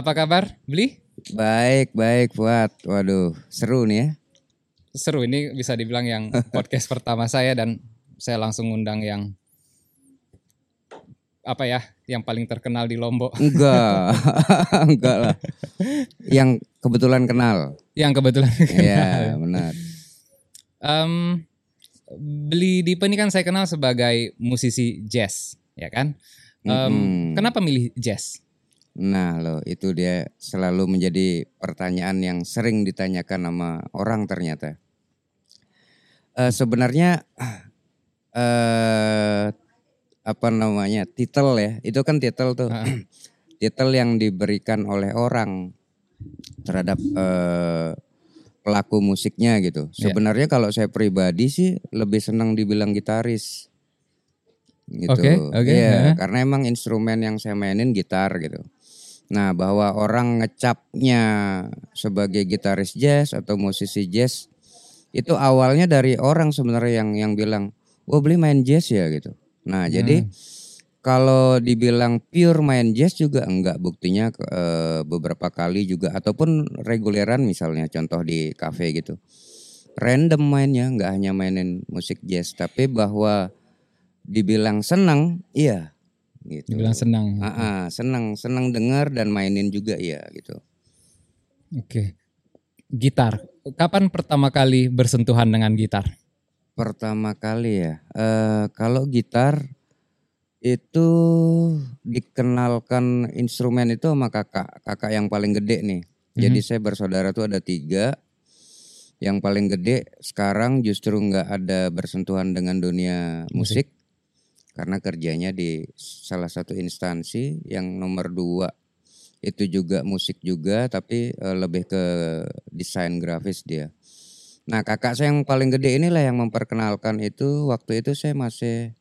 Apa kabar, Beli? Baik, baik Fuad. Waduh, seru nih ya. Seru ini bisa dibilang yang podcast pertama saya dan saya langsung undang yang apa ya, yang paling terkenal di Lombok. Enggak, enggak lah. Yang kebetulan kenal. Yang kebetulan kenal. Iya, benar. Em, Beli Dipe ini kan saya kenal sebagai musisi jazz, ya kan? Em, Mm-mm. Kenapa milih jazz? Nah, loh, itu dia selalu menjadi pertanyaan yang sering ditanyakan sama orang ternyata. Eh, sebenarnya eh apa namanya? titel ya. Itu kan titel tuh. Ah. titel yang diberikan oleh orang terhadap eh, pelaku musiknya gitu. Iya. Sebenarnya kalau saya pribadi sih lebih senang dibilang gitaris. Gitu. Oke, oke, Iya, ya. karena emang instrumen yang saya mainin gitar gitu. Nah, bahwa orang ngecapnya sebagai gitaris jazz atau musisi jazz itu awalnya dari orang sebenarnya yang yang bilang, "Wah, beli main jazz ya?" gitu. Nah, jadi kalau dibilang pure main jazz juga enggak buktinya eh, beberapa kali juga ataupun reguleran misalnya contoh di cafe gitu. Random mainnya enggak hanya mainin musik jazz tapi bahwa dibilang senang iya gitu. Dibilang senang. Ah, ah, senang senang dengar dan mainin juga iya gitu. Oke. Gitar. Kapan pertama kali bersentuhan dengan gitar? Pertama kali ya, eh kalau gitar itu dikenalkan instrumen itu sama kakak, kakak yang paling gede nih. Jadi saya bersaudara tuh ada tiga. Yang paling gede sekarang justru nggak ada bersentuhan dengan dunia musik karena kerjanya di salah satu instansi yang nomor dua itu juga musik juga tapi eh, lebih ke desain grafis dia. Nah kakak saya yang paling gede inilah yang memperkenalkan itu waktu itu saya masih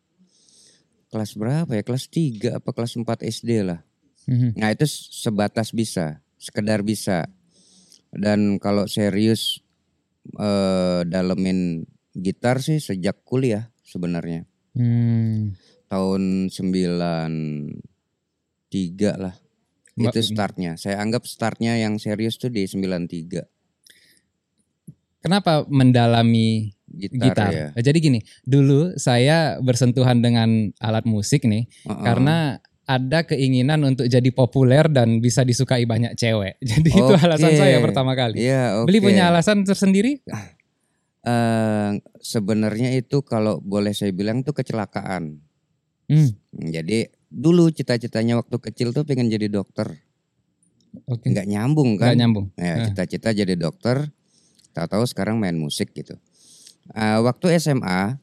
kelas berapa ya kelas 3 apa kelas 4 SD lah. Mhm. Nah itu sebatas bisa, sekedar bisa. Dan kalau serius eh, dalemin gitar sih sejak kuliah sebenarnya. Hmm. Tahun 93 lah. Mbak- Itu startnya. Saya anggap startnya yang serius tuh di 93. Kenapa mendalami Gitar, gitar? ya. Jadi gini, dulu saya bersentuhan dengan alat musik nih Heeh. karena ada keinginan untuk jadi populer dan bisa disukai banyak cewek. Jadi itu alasan saya pertama kali. Iya, Beli oke. punya alasan tersendiri? Eh, sebenarnya itu kalau boleh saya bilang tuh kecelakaan. Hmm, Jadi dulu cita-citanya waktu kecil tuh pengen jadi dokter. Oke. Nggak nyambung Nggak kan? nyambung. Ya, Ah. cita-cita jadi dokter. Tahu-tahu sekarang main musik gitu. Eh, waktu SMA,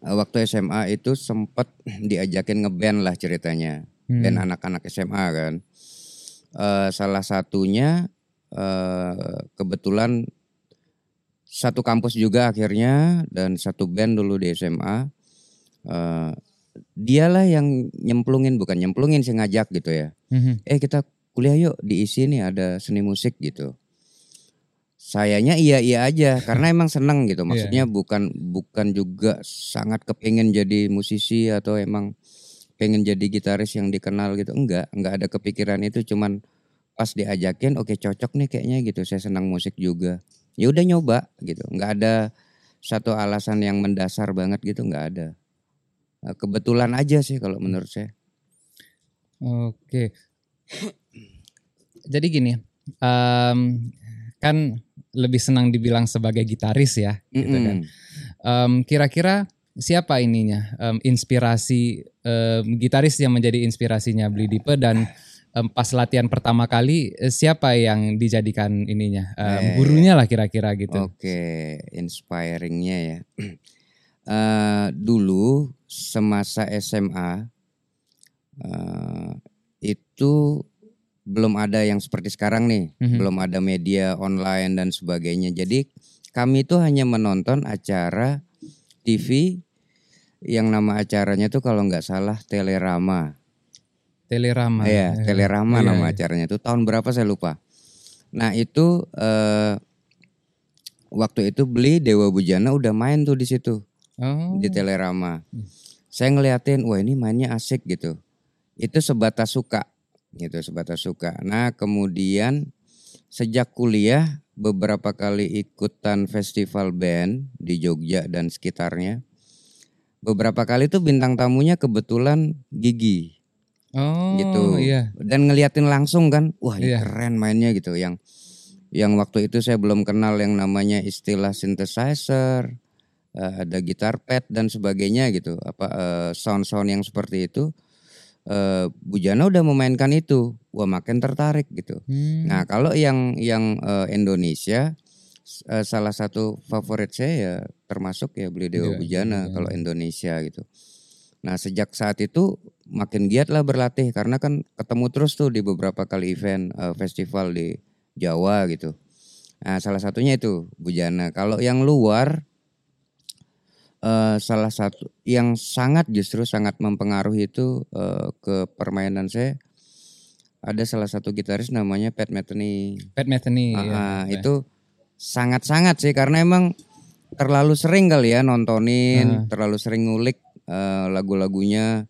eh, waktu SMA itu sempat diajakin ngeband lah ceritanya. Hmm. Band anak-anak SMA kan. Eh, salah satunya eh, kebetulan satu kampus juga akhirnya dan satu band dulu di SMA. Eh, dialah yang nyemplungin bukan nyemplungin sih ngajak gitu ya. Mhm. Eh kita kuliah yuk diisi nih ada seni musik gitu. Sayanya iya iya aja karena emang seneng gitu. Maksudnya bukan bukan juga sangat kepingin jadi musisi atau emang pengen jadi gitaris yang dikenal gitu. Enggak, enggak ada kepikiran itu cuman pas diajakin oke cocok nih kayaknya gitu. Saya senang musik juga. Ya udah nyoba gitu. Enggak ada satu alasan yang mendasar banget gitu enggak ada. Eh, Kebetulan aja sih kalau menurut saya. Oke. Jadi gini, em, kan lebih senang dibilang sebagai gitaris ya, gitu kan. Em, Kira-kira siapa ininya em, inspirasi em, gitaris yang menjadi inspirasinya Beli Dipe dan pas latihan pertama kali eh, siapa yang dijadikan ininya Eh. gurunya lah kira-kira gitu. Oke, inspiringnya ya. Eh, dulu semasa SMA eh, itu belum ada yang seperti sekarang nih, Mhm. belum ada media online dan sebagainya. Jadi kami itu hanya menonton acara TV yang nama acaranya tuh kalau nggak salah Telerama. Telerama. Iya, Eh, Telerama iya, nama iya. acaranya itu tahun berapa saya lupa. Nah itu eh, waktu itu beli Dewa Bujana udah main tuh di situ Oh. di Telerama. Saya ngeliatin, wah ini mainnya asik gitu. Itu sebatas suka. gitu sebatas suka. Nah kemudian sejak kuliah beberapa kali ikutan festival band di Jogja dan sekitarnya. Beberapa kali tuh bintang tamunya kebetulan Gigi Oh, gitu. iya. Dan ngeliatin langsung kan, wah Iya. keren mainnya gitu. Yang yang waktu itu saya belum kenal yang namanya istilah synthesizer, eh, ada gitar pad dan sebagainya gitu. Apa eh, sound-sound yang seperti itu. eh Bujana udah memainkan itu, wah makin tertarik gitu. Hmm. Nah kalau yang yang eh, Indonesia salah satu favorit saya ya termasuk ya Beli Dewa Iya, Bujana Bujana. kalau Indonesia gitu. Nah sejak saat itu makin giat lah berlatih karena kan ketemu terus tuh di beberapa kali event eh, festival di Jawa gitu. Nah salah satunya itu Bujana. Kalau yang luar eh, salah satu yang sangat justru sangat mempengaruhi itu eh, ke permainan saya ada salah satu gitaris namanya Pat Metheny. Pat Metheny. Ah, ya. itu sangat-sangat sih karena emang terlalu sering kali ya nontonin, terlalu sering ngulik eh, lagu-lagunya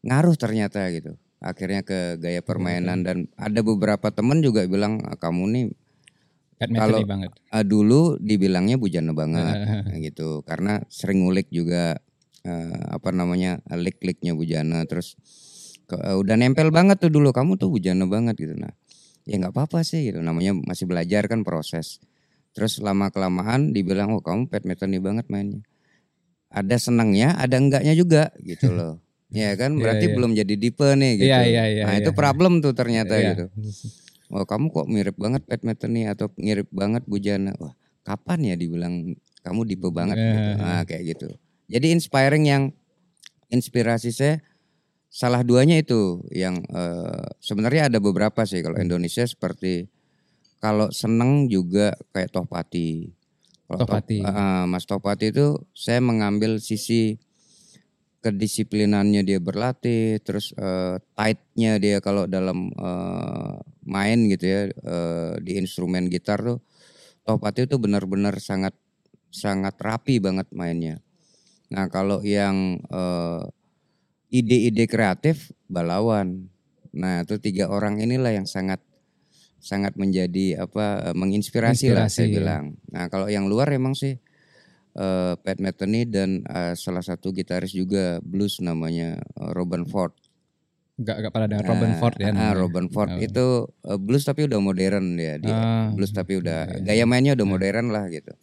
ngaruh ternyata gitu. Akhirnya ke gaya permainan dan ada beberapa temen juga bilang "Ah, kamu nih kalau- banget. ah, dulu dibilangnya bujana banget gitu. Karena sering ngulik juga eh, apa namanya lik-liknya bujana. Terus ke- eh, udah nempel banget tuh dulu kamu tuh bujana banget gitu. Nah ya nggak apa-apa sih gitu. Namanya masih belajar kan proses. Terus lama kelamaan dibilang oh kamu pet metani banget mainnya ada senangnya ada enggaknya juga gitu loh ya kan Iya, berarti iya. belum jadi dipe nih gitu Iya, iya, iya, nah iya. itu problem tuh ternyata Iya. gitu Wah kamu kok mirip banget Pat Metheny atau mirip banget Bujana. Wah kapan ya dibilang kamu dipe banget Eh. gitu. Nah kayak gitu. Jadi inspiring yang inspirasi saya salah duanya itu yang eh, sebenarnya ada beberapa sih kalau Indonesia seperti kalau seneng juga kayak Tohpati. Kalau Top- eh, Mas Tohpati itu saya mengambil sisi kedisiplinannya dia berlatih, terus eh, tightnya dia kalau dalam eh, main gitu ya eh, di instrumen gitar tuh Tohpati itu benar-benar sangat sangat rapi banget mainnya. Nah kalau yang eh, ide-ide kreatif Balawan. Nah itu tiga orang inilah yang sangat sangat menjadi apa eh, menginspirasi lah saya ya. bilang. Nah kalau yang luar emang sih eh, Pat Metheny dan eh, salah satu gitaris juga blues namanya eh, Robin Ford. Enggak enggak pada dengan Robin Nah, Ford ya. ah, namanya. Robin Ford Oh. itu eh, blues tapi udah modern dia. Dia Ah, blues tapi udah iya, gaya mainnya udah modern lah gitu.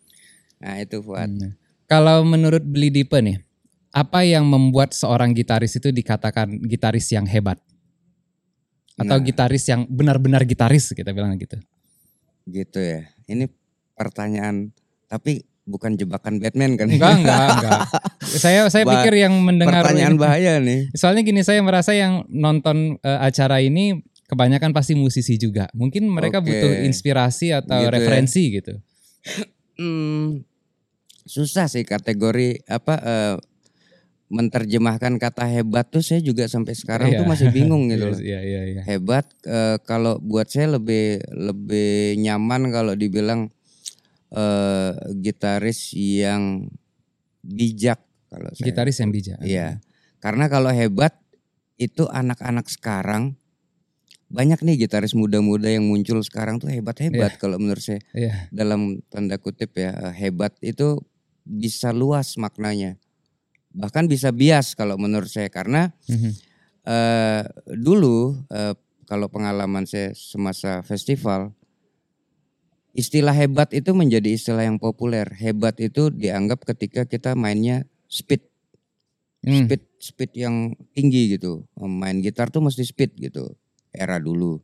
Nah itu Fuad. Hmm. Kalau menurut Beli Dipe nih, apa yang membuat seorang gitaris itu dikatakan gitaris yang hebat? Atau Nah. gitaris yang benar-benar gitaris kita bilang gitu. Gitu ya. Ini pertanyaan tapi bukan jebakan Batman kan? Enggak, enggak, enggak. Saya saya Ba- pikir yang mendengar Pertanyaan ini- bahaya nih. Soalnya gini saya merasa yang nonton eh, acara ini kebanyakan pasti musisi juga. Mungkin mereka Oke. butuh inspirasi atau Gitu ya. referensi gitu. Hmm, susah sih kategori apa eh, menerjemahkan kata hebat tuh saya juga sampai sekarang Iya. tuh masih bingung gitu loh. Iya, iya, iya. Hebat eh, kalau buat saya lebih lebih nyaman kalau dibilang eh, gitaris yang bijak kalau saya. Gitaris yang bijak. Iya. Karena kalau hebat itu anak-anak sekarang banyak nih gitaris muda-muda yang muncul sekarang tuh hebat-hebat kalau menurut saya. Iya. Dalam tanda kutip ya, eh, hebat itu bisa luas maknanya. Bahkan bisa bias kalau menurut saya karena Mhm. eh dulu eh, kalau pengalaman saya semasa festival istilah hebat itu menjadi istilah yang populer. Hebat itu dianggap ketika kita mainnya speed Hmm. speed speed yang tinggi gitu main gitar tuh mesti speed gitu era dulu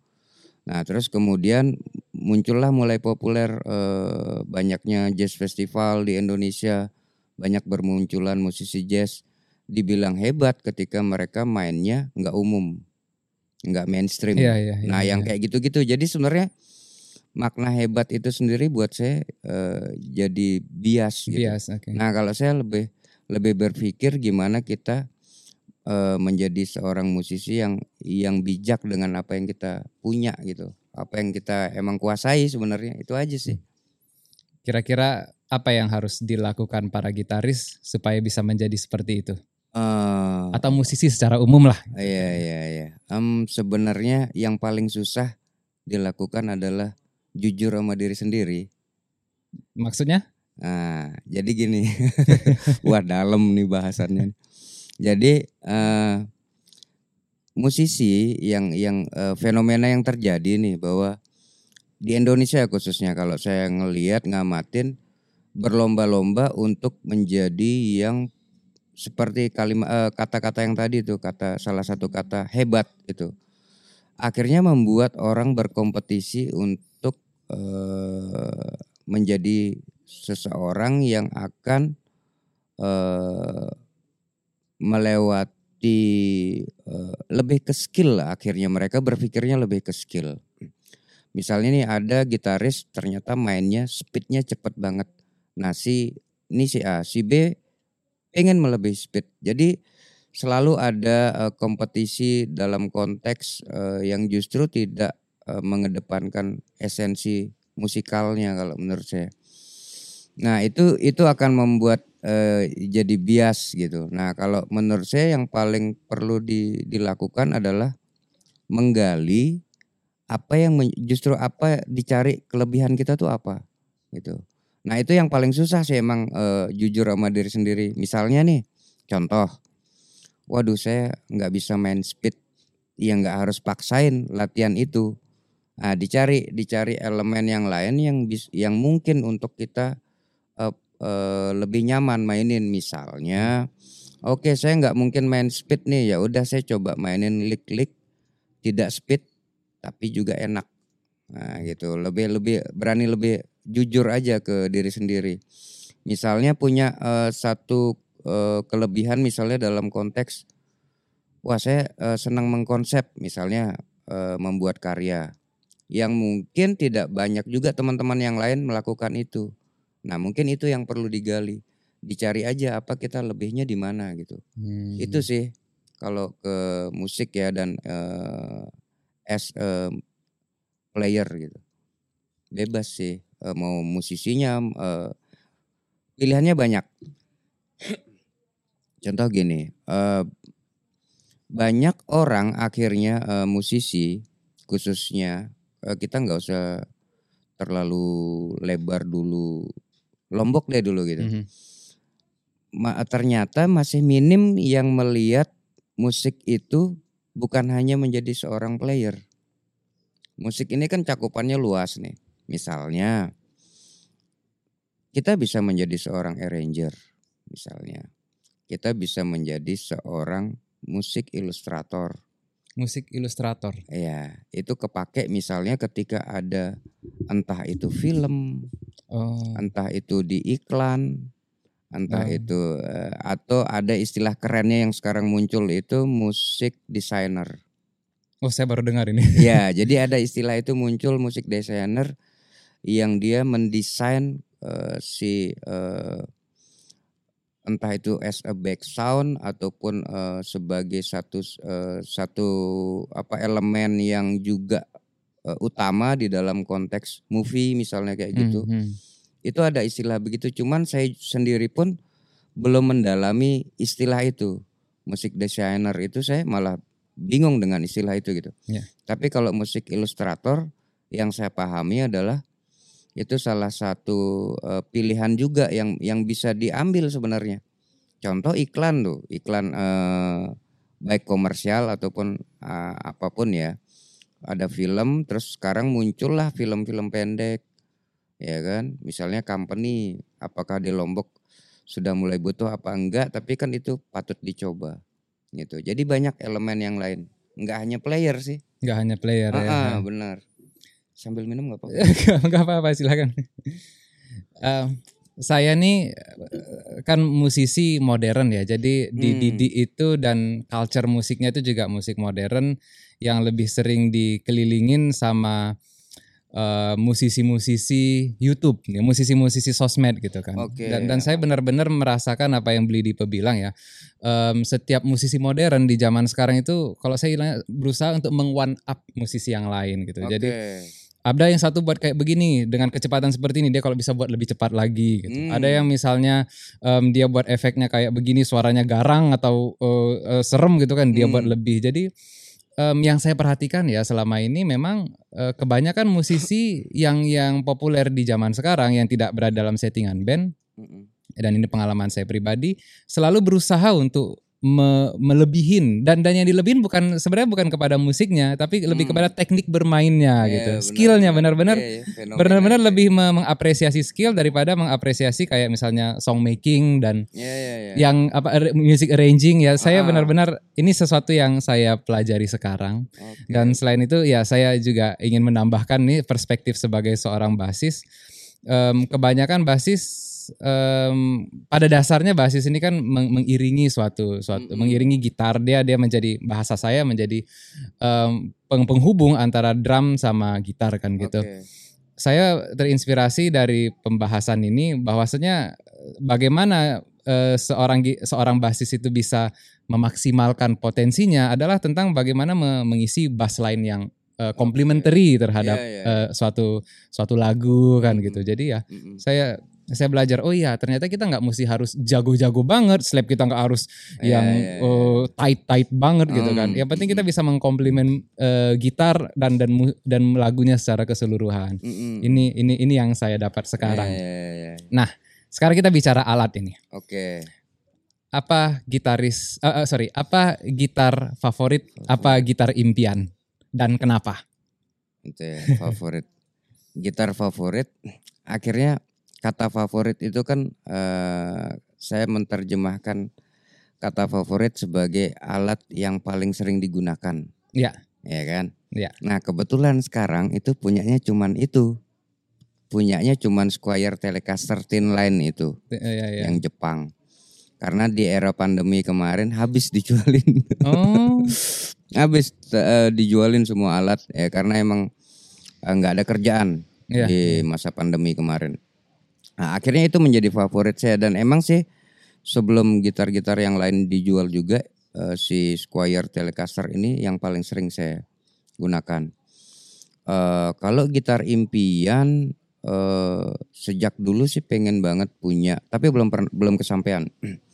nah terus kemudian muncullah mulai populer eh, banyaknya jazz festival di Indonesia banyak bermunculan musisi jazz dibilang hebat ketika mereka mainnya nggak umum nggak mainstream Iya, iya, iya, nah yang iya. kayak gitu-gitu jadi sebenarnya makna hebat itu sendiri buat saya eh, jadi bias gitu bias, oke. Nah kalau saya lebih lebih berpikir gimana kita eh, menjadi seorang musisi yang yang bijak dengan apa yang kita punya gitu, apa yang kita emang kuasai sebenarnya itu aja sih. Kira-kira apa yang harus dilakukan para gitaris supaya bisa menjadi seperti itu? Eh, Atau musisi secara umum lah. iya iya iya. um, sebenarnya yang paling susah dilakukan adalah jujur sama diri sendiri. Maksudnya? Nah, jadi gini, wah dalam nih bahasannya. Jadi uh, musisi yang yang uh, fenomena yang terjadi nih bahwa di Indonesia khususnya kalau saya ngelihat ngamatin berlomba-lomba untuk menjadi yang seperti kalimat eh, kata-kata yang tadi itu kata salah satu kata hebat itu. Akhirnya membuat orang berkompetisi untuk uh, menjadi seseorang yang akan uh, melewati uh, lebih ke skill lah akhirnya. Mereka berpikirnya lebih ke skill. Misalnya nih ada gitaris ternyata mainnya speednya cepet banget nah si ini si A si B pengen melebihi speed. Jadi selalu ada uh, kompetisi dalam konteks uh, yang justru tidak uh, mengedepankan esensi musikalnya kalau menurut saya. Nah, itu itu akan membuat uh, jadi bias gitu. Nah, kalau menurut saya yang paling perlu di, dilakukan adalah menggali apa yang justru apa dicari kelebihan kita tuh apa gitu. Nah itu yang paling susah sih emang uh, jujur sama diri sendiri. Misalnya nih, contoh, waduh saya nggak bisa main speed, ya nggak harus paksain latihan itu. Nah dicari dicari elemen yang lain yang bis, yang mungkin untuk kita uh, uh, lebih nyaman mainin. Misalnya, oke okay, saya nggak mungkin main speed nih, ya udah saya coba mainin lick-lick, tidak speed tapi juga enak. Nah gitu, lebih lebih berani lebih jujur aja ke diri sendiri. Misalnya punya uh, satu uh, kelebihan misalnya dalam konteks wah saya uh, senang mengkonsep misalnya uh, membuat karya yang mungkin tidak banyak juga teman-teman yang lain melakukan itu. Nah, mungkin itu yang perlu digali. Dicari aja apa kita lebihnya di mana gitu. Hmm. Itu sih kalau ke musik ya dan uh, as a player gitu. Bebas sih uh, mau musisinya uh, pilihannya banyak. Contoh gini, uh, banyak orang akhirnya uh, musisi khususnya uh, kita nggak usah terlalu lebar dulu, lombok deh dulu gitu. Mm -hmm. Ma ternyata masih minim yang melihat musik itu bukan hanya menjadi seorang player. Musik ini kan cakupannya luas nih. Misalnya kita bisa menjadi seorang arranger misalnya. Kita bisa menjadi seorang musik ilustrator. Musik ilustrator. Iya, itu kepake misalnya ketika ada entah itu film, oh. entah itu di iklan, entah oh. itu uh, atau ada istilah kerennya yang sekarang muncul itu musik designer. Oh, saya baru dengar ini. Ya, jadi ada istilah itu muncul musik designer yang dia mendesain uh, si uh, entah itu as a back sound ataupun uh, sebagai satu uh, satu apa elemen yang juga uh, utama di dalam konteks movie misalnya kayak gitu. Mm -hmm. Itu ada istilah begitu cuman saya sendiri pun belum mendalami istilah itu. Musik designer itu saya malah bingung dengan istilah itu gitu. Yeah. Tapi kalau musik ilustrator yang saya pahami adalah itu salah satu uh, pilihan juga yang yang bisa diambil sebenarnya. Contoh iklan tuh, iklan uh, baik komersial ataupun uh, apa pun ya. Ada film, terus sekarang muncullah film-film pendek, ya kan? Misalnya company, apakah di Lombok sudah mulai butuh apa enggak? Tapi kan itu patut dicoba, gitu. Jadi banyak elemen yang lain, enggak hanya player sih. Enggak hanya player ah, ya. Ah, benar. Sambil minum nggak apa-apa? Nggak apa-apa silakan. uh, saya nih kan musisi modern ya, jadi di hmm. di itu dan culture musiknya itu juga musik modern yang lebih sering dikelilingin sama musisi musisi-musisi YouTube, ya, musisi-musisi sosmed gitu kan. Okay, dan, dan saya benar-benar merasakan apa yang beli di bilang ya. Um, setiap musisi modern di zaman sekarang itu, kalau saya berusaha untuk meng one up musisi yang lain gitu. Okay. Jadi ada yang satu buat kayak begini dengan kecepatan seperti ini dia kalau bisa buat lebih cepat lagi gitu. Hmm. Ada yang misalnya um, dia buat efeknya kayak begini suaranya garang atau uh, uh, serem gitu kan dia hmm. buat lebih. Jadi em, yang saya perhatikan ya selama ini memang eh, kebanyakan musisi yang yang populer di zaman sekarang yang tidak berada dalam settingan band Mm-mm. dan ini pengalaman saya pribadi selalu berusaha untuk me- melebihin dan dan yang dilebihin bukan sebenarnya bukan kepada musiknya tapi lebih Hmm. kepada teknik bermainnya Iya, gitu skillnya benar. benar-benar Iya, iya, benar-benar itu. lebih me- mengapresiasi skill daripada mengapresiasi kayak misalnya song making dan Iya, iya, iya. yang apa music arranging ya saya Ah. benar-benar ini sesuatu yang saya pelajari sekarang Oke. dan selain itu ya saya juga ingin menambahkan nih perspektif sebagai seorang basis Em, kebanyakan basis em, pada dasarnya basis ini kan meng- mengiringi suatu suatu Mm-mm. mengiringi gitar dia dia menjadi bahasa saya menjadi em, peng- penghubung antara drum sama gitar kan gitu Oke. saya terinspirasi dari pembahasan ini bahwasanya bagaimana eh, seorang seorang basis itu bisa memaksimalkan potensinya adalah tentang bagaimana me- mengisi bass line yang eh, complementary terhadap Iya, iya. eh, suatu suatu lagu kan Mm-mm. gitu. Jadi ya Mm-mm. saya saya belajar oh iya ternyata kita nggak mesti harus jago-jago banget, slap kita nggak harus Iya, yang iya, iya. eh, tight-tight banget gitu kan. Hmm, Yang penting kita bisa mengkomplement eh, gitar dan dan dan lagunya secara keseluruhan. Mm-mm. Ini ini ini yang saya dapat sekarang. Iya, iya, iya. Sekarang kita bicara alat ini. Oke. Apa gitaris eh, eh, sorry, apa gitar favorit, apa gitar impian dan kenapa? Itu ya, favorit. Gitar favorit. Akhirnya kata favorit itu kan eh, saya menerjemahkan kata favorit sebagai alat yang paling sering digunakan. Iya. Ya kan? Iya. Nah, kebetulan sekarang itu punyanya cuman itu. Punyanya cuman Squire Telecaster Thin Line itu Eh, ya, ya. yang Jepang. Karena di era pandemi kemarin habis dijualin. Oh, habis eh, dijualin semua alat ya karena emang eh, nggak ada kerjaan Iya, di masa pandemi kemarin. Nah, akhirnya itu menjadi favorit saya dan emang sih sebelum gitar-gitar yang lain dijual juga eh, si Squire Telecaster ini yang paling sering saya gunakan. Eh, kalau gitar impian eh, sejak dulu sih pengen banget punya, tapi belum belum kesampaian.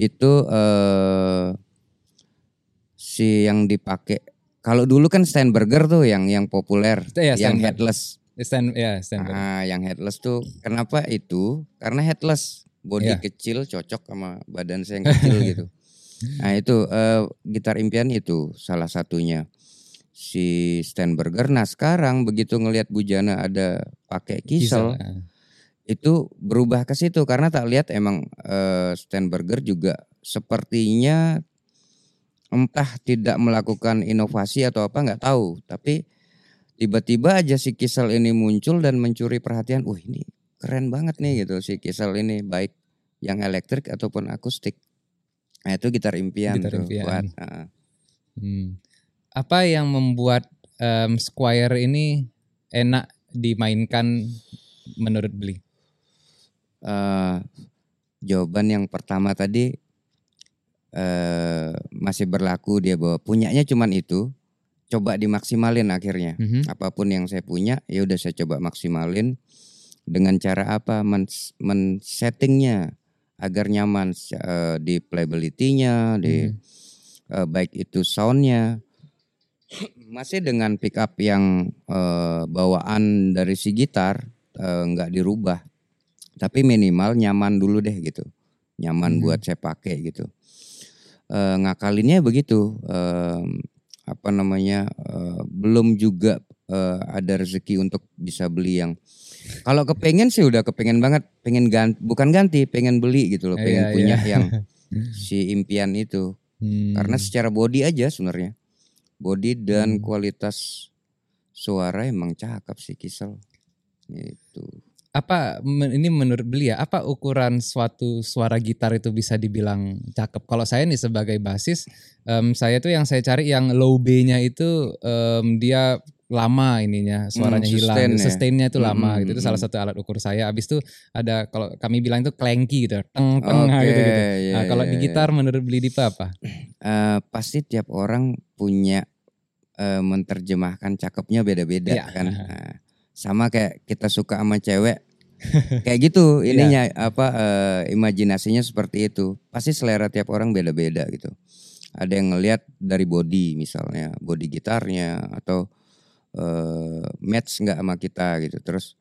itu eh, si yang dipakai. Kalau dulu kan Steinberger tuh yang yang populer, Iya, yang Steinberg. headless. stand ya stand. Ah, yang headless tuh kenapa itu? Karena headless, body Iya. kecil cocok sama badan saya yang kecil gitu. Nah itu eh, gitar impian itu salah satunya si Steinberger. Nah sekarang begitu ngelihat Bujana ada pakai kisel, Kisah. Itu berubah ke situ karena tak lihat emang eh, Steinberger juga sepertinya entah tidak melakukan inovasi atau apa nggak tahu tapi tiba-tiba aja si Kisel ini muncul dan mencuri perhatian wah ini keren banget nih gitu si Kisel ini baik yang elektrik ataupun akustik nah itu gitar impian Gitar tuh impian. buat ah. Hmm. Apa yang membuat em, Squire ini enak dimainkan menurut Beli? Eh, jawaban yang pertama tadi eh masih berlaku dia bahwa punyanya cuman itu coba dimaksimalin akhirnya. Mhm. apa pun yang saya punya ya udah saya coba maksimalin. Dengan cara apa? Men, men settingnya agar nyaman eh, di playability-nya di Mhm. eh, baik itu soundnya. Masih dengan pick up yang eh, bawaan dari si gitar nggak dirubah tapi minimal nyaman dulu deh gitu. Nyaman Mhm. buat saya pakai gitu. Eh, ngakalinnya begitu. Em, apa namanya eh, belum juga eh, ada rezeki untuk bisa beli yang kalau kepengen sih udah kepengen banget. Pengen ganti bukan ganti pengen beli gitu loh. Pengen Iya, punya iya. yang si impian itu. Hmm. karena secara body aja sebenarnya. Body dan Hmm. kualitas suara emang cakep sih Kisel. Gitu apa ini menurut Beli ya apa ukuran suatu suara gitar itu bisa dibilang cakep? Kalau saya nih sebagai basis, em, saya tuh yang saya cari yang low B-nya itu em, dia lama ininya suaranya Hmm, hilang, sustain ya. sustainnya itu lama Hmm, gitu. Itu hmm, salah satu alat ukur saya. Abis itu ada kalau kami bilang itu clanky gitu, teng teng Oke, gitu gitu. iya, Nah, kalau iya, di iya. gitar menurut Beli Dipa apa? Eh, pasti tiap orang punya eh, menerjemahkan cakepnya beda-beda Iya. kan. Nah, sama kayak kita suka sama cewek kayak gitu Iya. ininya apa eh, imajinasinya seperti itu. Pasti selera tiap orang beda-beda gitu. ada yang ngelihat dari body misalnya, body gitarnya atau uh, match nggak sama kita gitu. Terus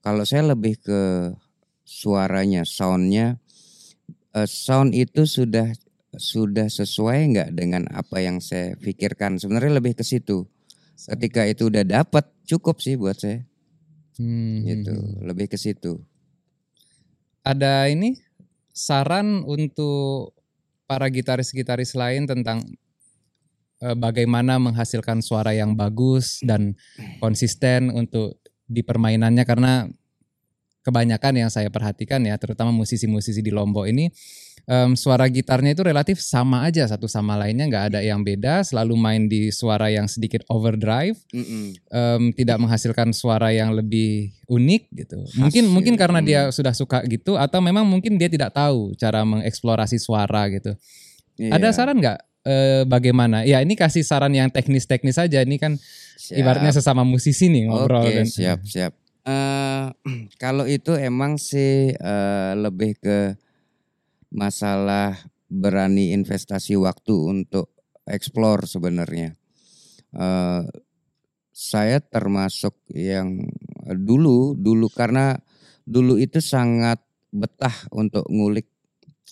kalau saya lebih ke suaranya, soundnya, uh, sound itu sudah sudah sesuai nggak dengan apa yang saya pikirkan. Sebenarnya lebih ke situ. Ketika itu udah dapat cukup sih buat saya. Hmm. Gitu, lebih ke situ. Ada ini saran untuk para gitaris-gitaris lain tentang uh, bagaimana menghasilkan suara yang bagus dan konsisten untuk di permainannya karena kebanyakan yang saya perhatikan ya terutama musisi-musisi di Lombok ini um, suara gitarnya itu relatif sama aja satu sama lainnya nggak ada yang beda. Selalu main di suara yang sedikit overdrive. Mm -mm. Um, tidak menghasilkan suara yang lebih unik gitu. Hasil. mungkin mungkin karena dia sudah suka gitu atau memang mungkin dia tidak tahu cara mengeksplorasi suara gitu. Yeah. ada saran nggak? Uh, bagaimana? Ya ini kasih saran yang teknis-teknis saja ini kan siap. ibaratnya sesama musisi nih ngobrol okay, dan siap siap. Uh, kalau itu emang sih uh, lebih ke masalah berani investasi waktu untuk explore sebenarnya. Uh, saya termasuk yang dulu dulu karena dulu itu sangat betah untuk ngulik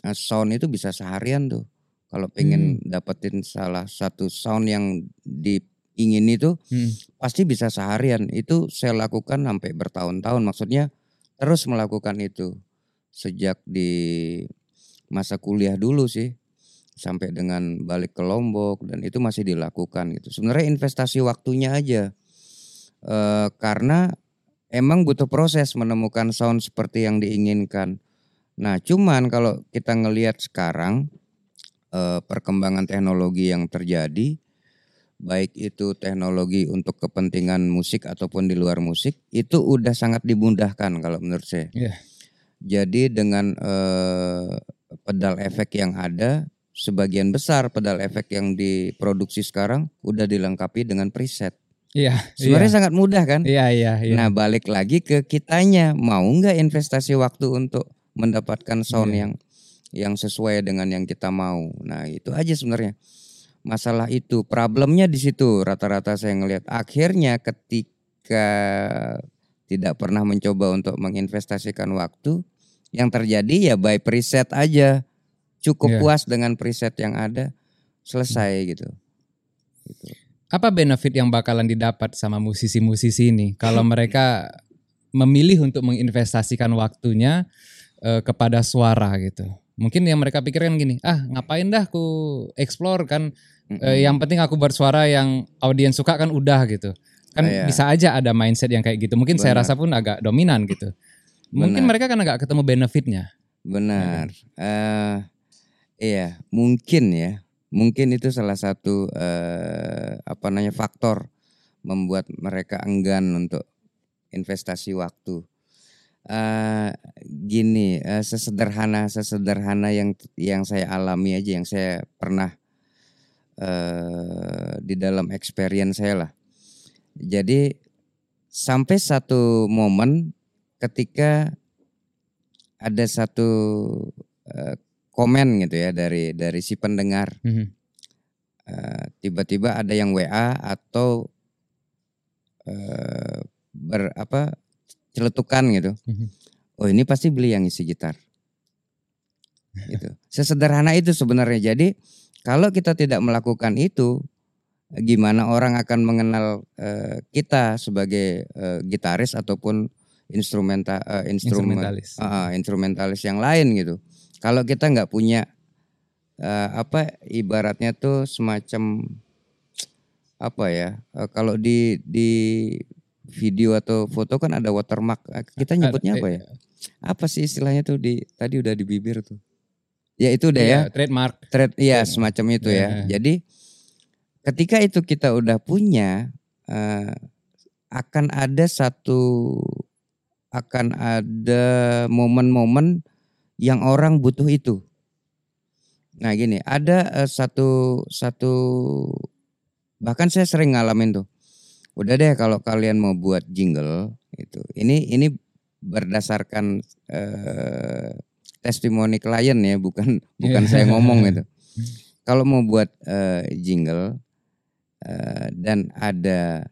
uh, sound itu bisa seharian tuh. Kalau pengen hmm. dapetin salah satu sound yang diingin itu hmm. pasti bisa seharian. Itu saya lakukan sampai bertahun-tahun. Maksudnya terus melakukan itu sejak di masa kuliah dulu sih sampai dengan balik ke Lombok dan itu masih dilakukan gitu. Sebenarnya investasi waktunya aja e, karena emang butuh proses menemukan sound seperti yang diinginkan. Nah, cuman kalau kita ngelihat sekarang e, perkembangan teknologi yang terjadi, baik itu teknologi untuk kepentingan musik ataupun di luar musik, itu udah sangat dimudahkan kalau menurut saya. Yeah. Jadi dengan e, pedal efek yang ada, sebagian besar pedal efek yang diproduksi sekarang udah dilengkapi dengan preset. Iya. Sebenarnya iya. sangat mudah kan? Iya, iya, iya. Nah, balik lagi ke kitanya, mau nggak investasi waktu untuk mendapatkan sound iya. yang yang sesuai dengan yang kita mau. Nah, itu aja sebenarnya. Masalah itu, problemnya di situ. Rata-rata saya ngelihat akhirnya ketika tidak pernah mencoba untuk menginvestasikan waktu, yang terjadi ya by preset aja. Cukup yeah. puas dengan preset yang ada, selesai gitu. gitu. Apa benefit yang bakalan didapat sama musisi-musisi ini kalau mereka memilih untuk menginvestasikan waktunya uh, kepada suara gitu? Mungkin yang mereka pikirkan gini, ah ngapain dah aku explore kan, mm -hmm. uh, yang penting aku buat suara yang audiens suka kan udah gitu. Kan oh, iya. bisa aja ada mindset yang kayak gitu. Mungkin Benar. saya rasa pun agak dominan gitu. Mungkin Benar. mereka karena nggak ketemu benefitnya. Benar. Uh, iya, mungkin ya. Mungkin itu salah satu uh, apa namanya faktor membuat mereka enggan untuk investasi waktu. Uh, gini, uh, sesederhana sesederhana yang yang saya alami aja, yang saya pernah uh, di dalam experience saya lah. Jadi sampai satu momen ketika ada satu uh, komen gitu ya dari dari si pendengar. Mm -hmm. uh, tiba-tiba ada yang WA atau uh, ber apa celetukan gitu. Mm -hmm. oh ini pasti beli yang isi gitar. Gitu. Sesederhana itu sebenarnya. Jadi kalau kita tidak melakukan itu gimana orang akan mengenal uh, kita sebagai uh, gitaris ataupun instrumenta uh, instrumen instrumentalis. Uh, instrumentalis yang lain gitu. Kalau kita nggak punya uh, apa ibaratnya tuh semacam apa ya? Uh, kalau di di video atau foto kan ada watermark. Kita nyebutnya apa ya? Apa sih istilahnya tuh di tadi udah di bibir tuh. Ya itu udah ya. Trademark. Trade ya semacam itu yeah. ya. Jadi ketika itu kita udah punya uh, akan ada satu akan ada momen-momen yang orang butuh itu. Nah gini, ada uh, satu satu bahkan saya sering ngalamin tuh. Udah deh kalau kalian mau buat jingle itu. Ini ini berdasarkan uh, testimoni klien ya, bukan bukan saya ngomong gitu. kalau mau buat uh, jingle uh, dan ada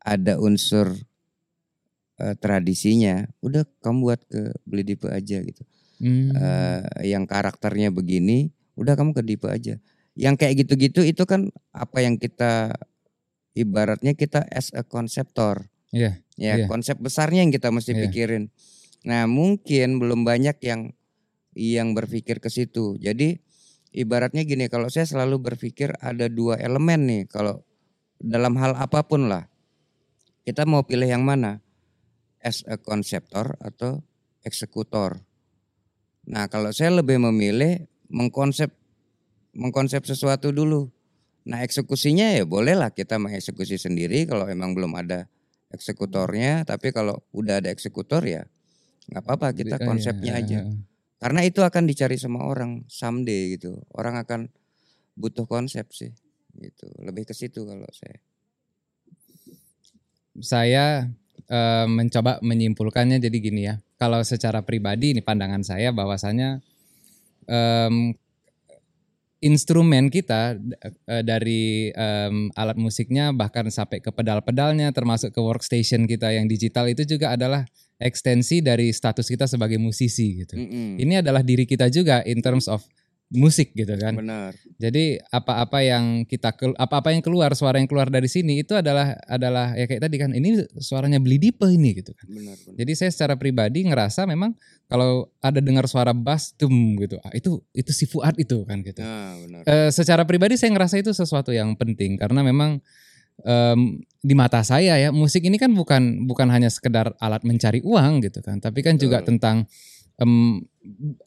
ada unsur uh, tradisinya, udah kamu buat ke beli dipe aja gitu. Hmm. Uh, yang karakternya begini, udah kamu ke dipe aja. Yang kayak gitu-gitu itu kan apa yang kita ibaratnya kita as a konseptor. Yeah, ya, yeah. konsep besarnya yang kita mesti yeah. pikirin. Nah, mungkin belum banyak yang yang berpikir ke situ. Jadi ibaratnya gini, kalau saya selalu berpikir ada dua elemen nih kalau dalam hal apa pun lah. Kita mau pilih yang mana? As a konseptor atau eksekutor. Nah, kalau saya lebih memilih mengkonsep mengkonsep sesuatu dulu. Nah, eksekusinya ya bolehlah kita mengeksekusi sendiri kalau emang belum ada eksekutornya, tapi kalau udah ada eksekutor ya nggak apa-apa kita konsepnya aja. Karena itu akan dicari sama orang someday gitu. Orang akan butuh konsep sih gitu. Lebih ke situ kalau saya. Saya e, mencoba menyimpulkannya jadi gini ya. Kalau secara pribadi ini pandangan saya bahwasanya e, instrumen kita uh, dari um, alat musiknya bahkan sampai ke pedal-pedalnya termasuk ke workstation kita yang digital itu juga adalah ekstensi dari status kita sebagai musisi gitu. Mm -hmm. Ini adalah diri kita juga in terms of musik gitu kan. Benar. Jadi apa-apa yang kita apa-apa yang keluar suara yang keluar dari sini itu adalah adalah ya kayak tadi kan ini suaranya beli dipe ini gitu kan. Benar, benar. Jadi saya secara pribadi ngerasa memang kalau ada dengar suara bass tum gitu ah, itu itu si Fuad itu kan gitu. Nah, benar. E, secara pribadi saya ngerasa itu sesuatu yang penting karena memang um, di mata saya ya musik ini kan bukan bukan hanya sekedar alat mencari uang gitu kan tapi kan juga tentang um,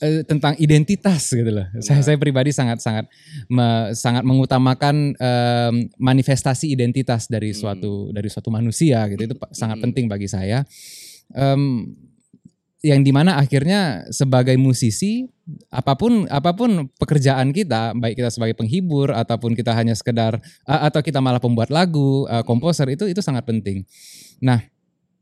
uh, tentang identitas gitu loh. Nah. Saya saya pribadi sangat sangat me, sangat mengutamakan um, manifestasi identitas dari hmm. suatu dari suatu manusia gitu itu sangat hmm. penting bagi saya. Um, yang di mana akhirnya sebagai musisi apa pun apa pun pekerjaan kita baik kita sebagai penghibur ataupun kita hanya sekedar uh, atau kita malah pembuat lagu uh, komposer itu itu sangat penting. Nah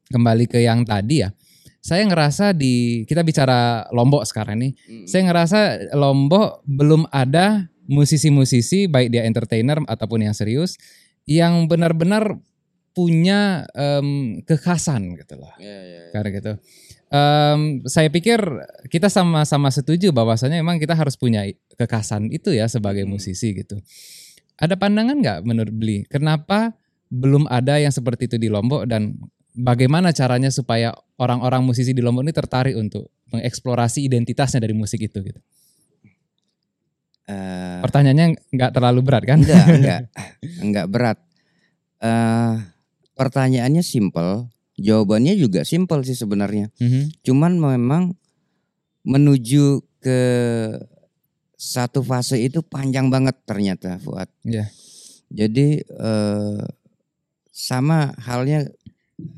kembali ke yang tadi ya saya ngerasa di kita bicara Lombok sekarang nih. Hmm. Saya ngerasa Lombok belum ada musisi-musisi baik dia entertainer ataupun yang serius yang benar-benar punya um, kekhasan gitu loh. Yeah, yeah, yeah. Karena gitu. Um, saya pikir kita sama-sama setuju bahwasanya memang kita harus punya kekhasan itu ya sebagai hmm. musisi gitu. Ada pandangan nggak menurut Beli? Kenapa belum ada yang seperti itu di Lombok dan bagaimana caranya supaya orang-orang musisi di Lombok ini tertarik untuk mengeksplorasi identitasnya dari musik itu gitu? Uh, Pertanyaannya nggak terlalu berat kan? Enggak, enggak, enggak berat. Uh, pertanyaannya simple, jawabannya juga simple sih sebenarnya. Mm -hmm. Cuman memang menuju ke satu fase itu panjang banget ternyata, Fuad. Yeah. Jadi uh, sama halnya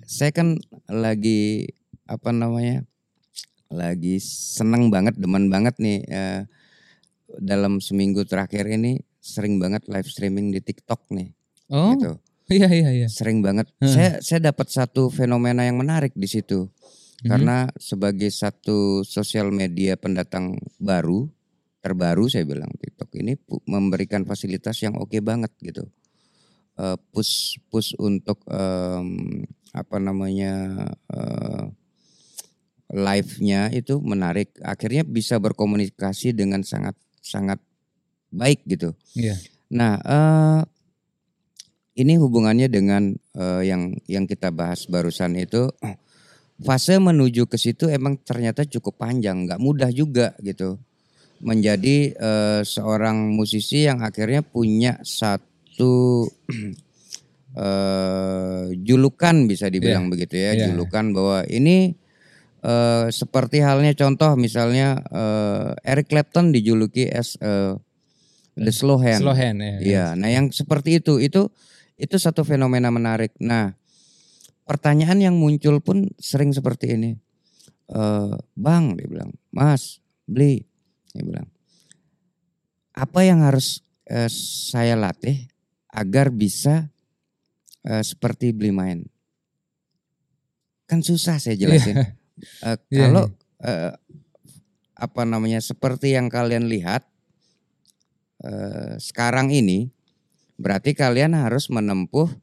saya kan lagi apa namanya lagi seneng banget demen banget nih uh, dalam seminggu terakhir ini sering banget live streaming di TikTok nih oh gitu. iya iya iya sering banget hmm. saya saya dapat satu fenomena yang menarik di situ hmm. karena sebagai satu sosial media pendatang baru terbaru saya bilang TikTok ini memberikan fasilitas yang oke okay banget gitu uh, push push untuk um, apa namanya uh, live-nya itu menarik. Akhirnya bisa berkomunikasi dengan sangat sangat baik gitu. Yeah. Nah, uh, ini hubungannya dengan uh, yang yang kita bahas barusan itu fase menuju ke situ emang ternyata cukup panjang, nggak mudah juga gitu. Menjadi uh, seorang musisi yang akhirnya punya satu uh, julukan bisa dibilang yeah. begitu ya, yeah. julukan bahwa ini uh, seperti halnya contoh misalnya uh, Eric Clapton dijuluki as uh, the slow hand. Slow hand ya. Iya, nah yang seperti itu itu itu satu fenomena menarik. Nah, pertanyaan yang muncul pun sering seperti ini. Uh, bang, dia bilang, Mas, beli, dia bilang, apa yang harus uh, saya latih agar bisa uh, seperti beli main. Kan susah saya jelasin. Yeah. Uh, kalau yeah. Uh, apa namanya seperti yang kalian lihat uh, sekarang ini berarti kalian harus menempuh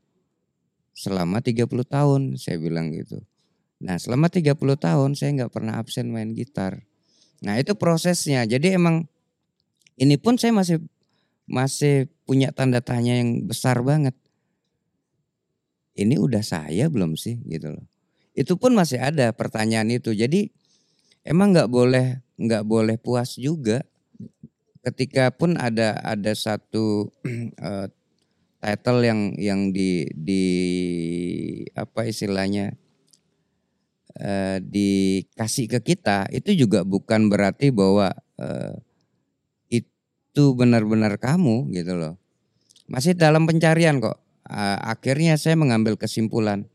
selama 30 tahun saya bilang gitu. Nah selama 30 tahun saya nggak pernah absen main gitar. Nah itu prosesnya. Jadi emang ini pun saya masih masih punya tanda tanya yang besar banget. Ini udah saya belum sih gitu loh. Itu pun masih ada pertanyaan itu. Jadi emang nggak boleh nggak boleh puas juga ketika pun ada ada satu uh, title yang yang di di apa istilahnya uh, dikasih ke kita itu juga bukan berarti bahwa uh, itu benar-benar kamu gitu loh masih dalam pencarian kok akhirnya saya mengambil kesimpulan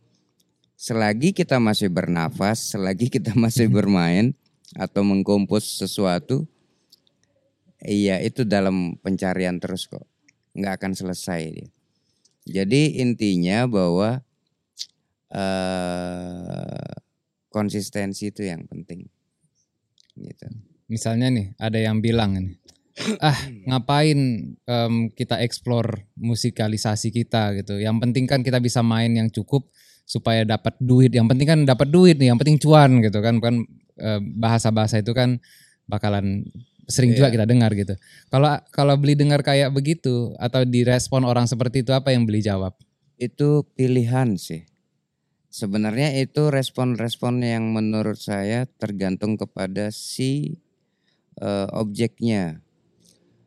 selagi kita masih bernafas selagi kita masih bermain atau mengkompos sesuatu, iya itu dalam pencarian terus kok, nggak akan selesai. Jadi intinya bahwa uh, konsistensi itu yang penting. Gitu. Misalnya nih ada yang bilang nih, ah ngapain um, kita explore musikalisasi kita gitu. Yang penting kan kita bisa main yang cukup supaya dapat duit. Yang penting kan dapat duit nih, yang penting cuan gitu kan. Kan Eh, bahasa-bahasa itu kan bakalan sering juga iya. kita dengar gitu. Kalau kalau beli dengar kayak begitu atau direspon orang seperti itu apa yang beli jawab? Itu pilihan sih. Sebenarnya itu respon-respon yang menurut saya tergantung kepada si uh, objeknya.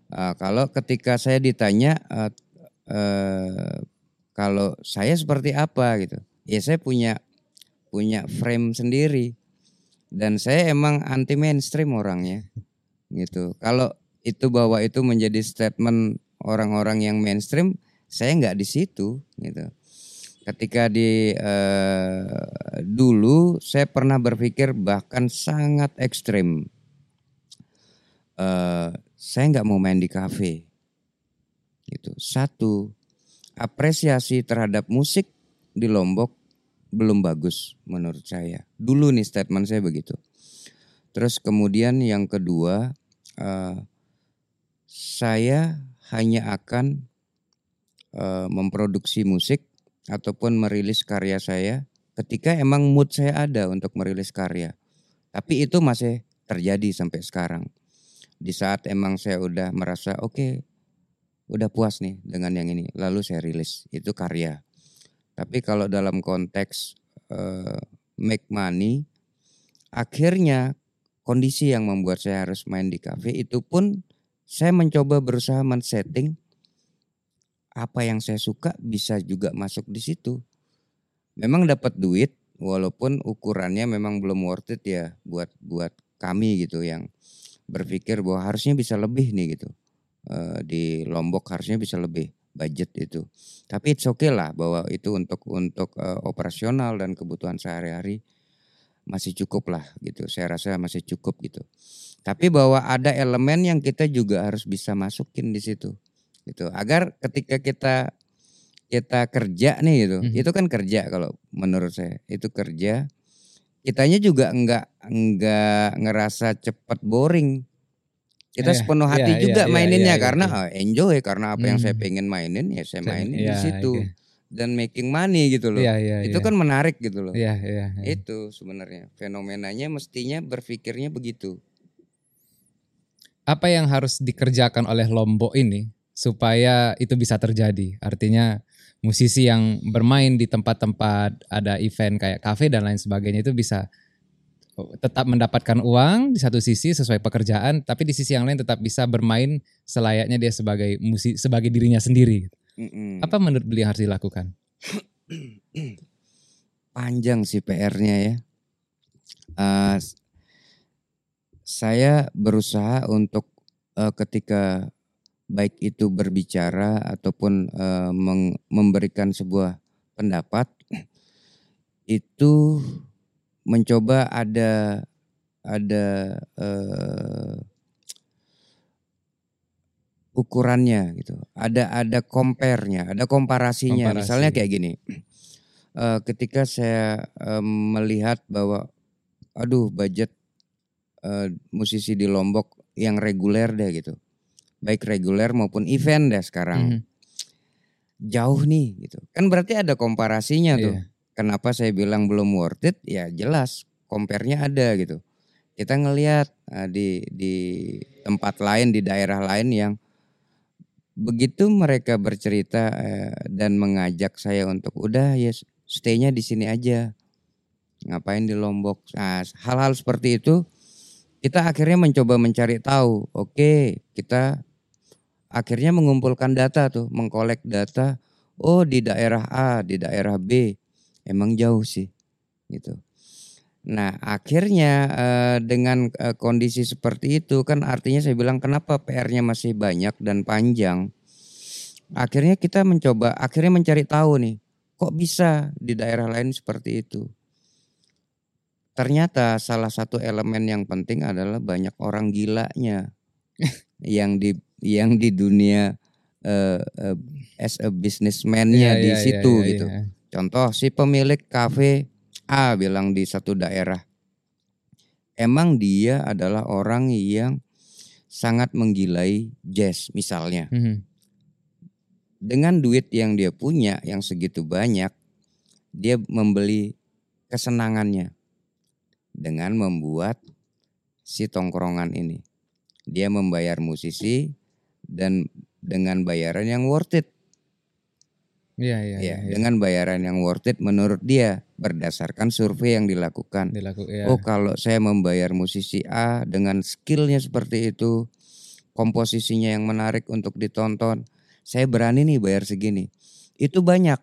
Uh, kalau ketika saya ditanya uh, uh, kalau saya seperti apa gitu, ya saya punya punya frame sendiri. Dan saya emang anti mainstream orangnya gitu. Kalau itu bahwa itu menjadi statement orang-orang yang mainstream saya nggak di situ gitu. Ketika di uh, dulu saya pernah berpikir bahkan sangat ekstrim. Uh, saya nggak mau main di kafe gitu satu apresiasi terhadap musik di Lombok belum bagus menurut saya. Dulu nih statement saya begitu. Terus kemudian yang kedua, uh, saya hanya akan uh, memproduksi musik ataupun merilis karya saya ketika emang mood saya ada untuk merilis karya. Tapi itu masih terjadi sampai sekarang. Di saat emang saya udah merasa oke, okay, udah puas nih dengan yang ini, lalu saya rilis itu karya. Tapi kalau dalam konteks uh, make money, akhirnya kondisi yang membuat saya harus main di kafe itu pun saya mencoba berusaha men-setting apa yang saya suka bisa juga masuk di situ. Memang dapat duit walaupun ukurannya memang belum worth it ya buat buat kami gitu yang berpikir bahwa harusnya bisa lebih nih gitu. Uh, di Lombok harusnya bisa lebih budget itu. Tapi it's okay lah bahwa itu untuk untuk uh, operasional dan kebutuhan sehari-hari masih cukup lah gitu. Saya rasa masih cukup gitu. Tapi bahwa ada elemen yang kita juga harus bisa masukin di situ gitu. Agar ketika kita kita kerja nih gitu. Mm -hmm. Itu kan kerja kalau menurut saya. Itu kerja kitanya juga enggak enggak ngerasa cepat boring kita yeah, sepenuh hati yeah, juga yeah, maininnya yeah, yeah, karena yeah. enjoy karena apa hmm. yang saya hmm. pengen mainin ya saya mainin yeah, di situ okay. dan making money gitu loh. Yeah, yeah, itu yeah. kan menarik gitu loh. Yeah, yeah, yeah. Itu sebenarnya fenomenanya mestinya berpikirnya begitu. Apa yang harus dikerjakan oleh Lombok ini supaya itu bisa terjadi? Artinya musisi yang bermain di tempat-tempat ada event kayak kafe dan lain sebagainya itu bisa tetap mendapatkan uang di satu sisi sesuai pekerjaan, tapi di sisi yang lain tetap bisa bermain selayaknya dia sebagai musik sebagai dirinya sendiri. Mm-mm. Apa menurut beliau harus dilakukan? Panjang sih PR-nya ya. Uh, saya berusaha untuk uh, ketika baik itu berbicara ataupun uh, memberikan sebuah pendapat itu mencoba ada ada uh, ukurannya gitu. Ada ada compare-nya, ada komparasinya. Komparasi. Misalnya kayak gini. Uh, ketika saya uh, melihat bahwa aduh budget uh, musisi di Lombok yang reguler deh gitu. Baik reguler maupun event deh sekarang. Mhm. Jauh nih gitu. Kan berarti ada komparasinya tuh. Iya. Kenapa saya bilang belum worth it? Ya jelas compare-nya ada gitu. Kita ngelihat eh, di di tempat lain di daerah lain yang begitu mereka bercerita eh, dan mengajak saya untuk udah ya stay-nya di sini aja. Ngapain di Lombok? Nah, hal-hal seperti itu kita akhirnya mencoba mencari tahu. Oke, kita akhirnya mengumpulkan data tuh, mengkolek data. Oh, di daerah A, di daerah B emang jauh sih gitu. Nah akhirnya eh, dengan eh, kondisi seperti itu kan artinya saya bilang kenapa PR-nya masih banyak dan panjang. Akhirnya kita mencoba, akhirnya mencari tahu nih, kok bisa di daerah lain seperti itu. Ternyata salah satu elemen yang penting adalah banyak orang gilanya yang di yang di dunia eh, eh, as a businessman-nya Iya, di iya, situ iya, iya, gitu. iya. Contoh si pemilik kafe A bilang di satu daerah. Emang dia adalah orang yang sangat menggilai jazz misalnya. Mhm. Dengan duit yang dia punya yang segitu banyak, dia membeli kesenangannya dengan membuat si tongkrongan ini. Dia membayar musisi dan dengan bayaran yang worth it. Iya, iya, Ya, iya. dengan bayaran yang worth it menurut dia berdasarkan survei yang dilakukan. Dilaku, iya. Oh, kalau saya membayar musisi A dengan skillnya seperti itu, komposisinya yang menarik untuk ditonton, saya berani nih bayar segini. Itu banyak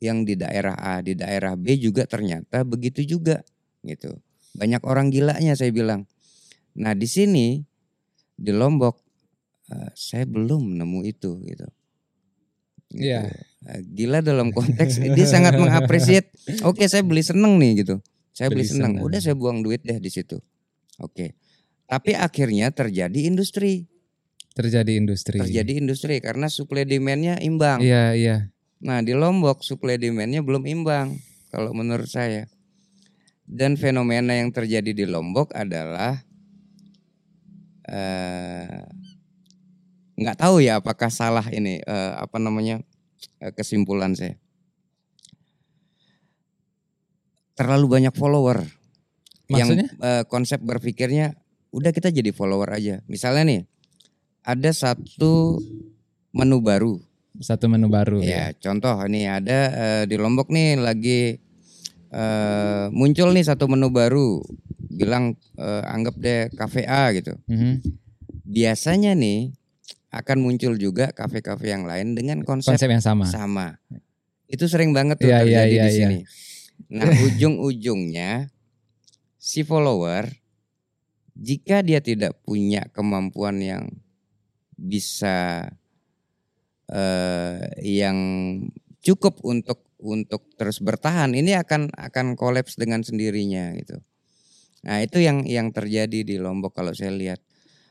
yang di daerah A, di daerah B juga ternyata begitu juga, gitu. Banyak orang gilanya saya bilang. Nah di sini di Lombok eh, saya belum nemu itu, gitu. Gitu. Iya. Eh, Gila dalam konteks dia sangat mengapresiat. Oke, saya beli seneng nih gitu. Saya beli, Beli seneng. seneng. Udah saya buang duit deh di situ. Oke. Tapi akhirnya terjadi industri. Terjadi industri. Terjadi industri karena supply demand-nya imbang. Iya, iya. Nah, di Lombok supply demand-nya belum imbang kalau menurut saya. Dan fenomena yang terjadi di Lombok adalah eh nggak tahu ya apakah salah ini eh, apa namanya eh, kesimpulan saya. Terlalu banyak follower. Maksudnya? Yang eh, konsep berpikirnya udah kita jadi follower aja. Misalnya nih ada satu menu baru Satu menu baru Ya, contoh ini ada eh, di Lombok nih lagi eh, muncul nih satu menu baru, bilang eh, anggap deh kafe A gitu. Mhm. Biasanya nih akan muncul juga kafe-kafe yang lain dengan konsep, Konsep yang sama. sama. Itu sering banget tuh Iya, iya, terjadi iya, di iya. sini. Nah, ujung-ujungnya si follower jika dia tidak punya kemampuan yang bisa eh, yang cukup untuk untuk terus bertahan, ini akan akan kolaps dengan sendirinya gitu. Nah, itu yang yang terjadi di Lombok kalau saya lihat.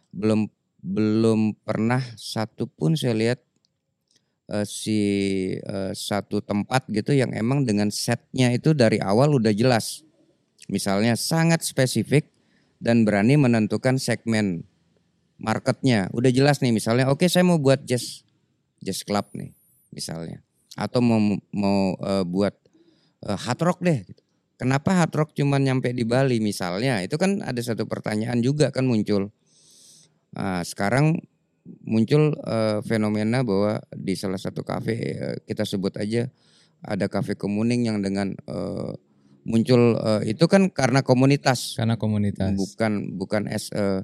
Belum belum pernah satu pun saya lihat eh, si eh, satu tempat gitu yang emang dengan setnya itu dari awal udah jelas. Misalnya sangat spesifik dan berani menentukan segmen marketnya. Udah jelas nih misalnya oke saya mau buat jazz jazz club nih misalnya atau mau mau eh, buat eh, hard rock deh gitu. Kenapa hard rock cuma nyampe di Bali misalnya? Itu kan ada satu pertanyaan juga kan muncul. Nah, sekarang muncul eh, fenomena bahwa di salah satu kafe eh, kita sebut aja ada kafe kemuning yang dengan eh, muncul eh, itu kan karena komunitas Karena komunitas. bukan bukan es eh,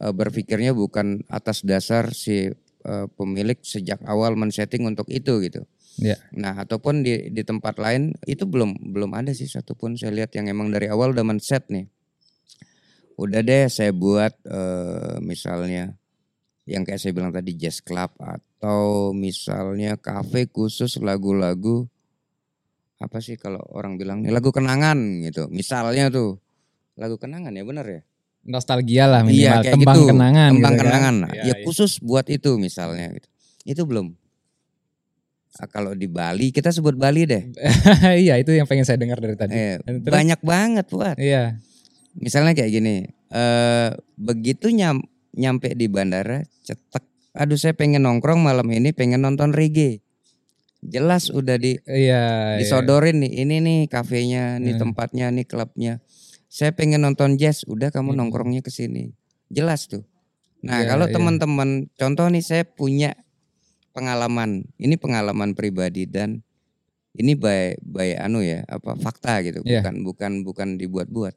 eh, berpikirnya bukan atas dasar si eh, pemilik sejak awal men-setting untuk itu gitu. Iya. Nah, ataupun di di tempat lain itu belum belum ada sih satupun saya lihat yang emang dari awal udah men-set nih. Udah deh saya buat eh, misalnya yang kayak saya bilang tadi jazz club atau misalnya kafe khusus lagu-lagu apa sih kalau orang bilang nih lagu kenangan gitu. Misalnya tuh lagu kenangan ya bener ya? Nostalgia lah Iya minimal. kayak Tembang gitu. kenangan. Tembang gitu kan. kenangan. Iya, ya iya. khusus buat itu misalnya gitu. Itu belum. Ah, kalau di Bali kita sebut Bali deh. iya itu yang pengen saya dengar dari tadi. Eh, terus- banyak banget buat. Iya. Misalnya kayak gini. eh begitu nyam, nyampe di bandara cetek aduh saya pengen nongkrong malam ini pengen nonton reggae. Jelas udah di Iya. iya. disodorin nih ini nih kafenya, nih Hmm. tempatnya, nih klubnya. Saya pengen nonton jazz, udah kamu Hmm. nongkrongnya ke sini. Jelas tuh. Nah, Iya, kalau iya. teman-teman contoh nih saya punya pengalaman. Ini pengalaman pribadi dan ini by by anu ya, apa fakta gitu, Iya. bukan bukan bukan dibuat-buat.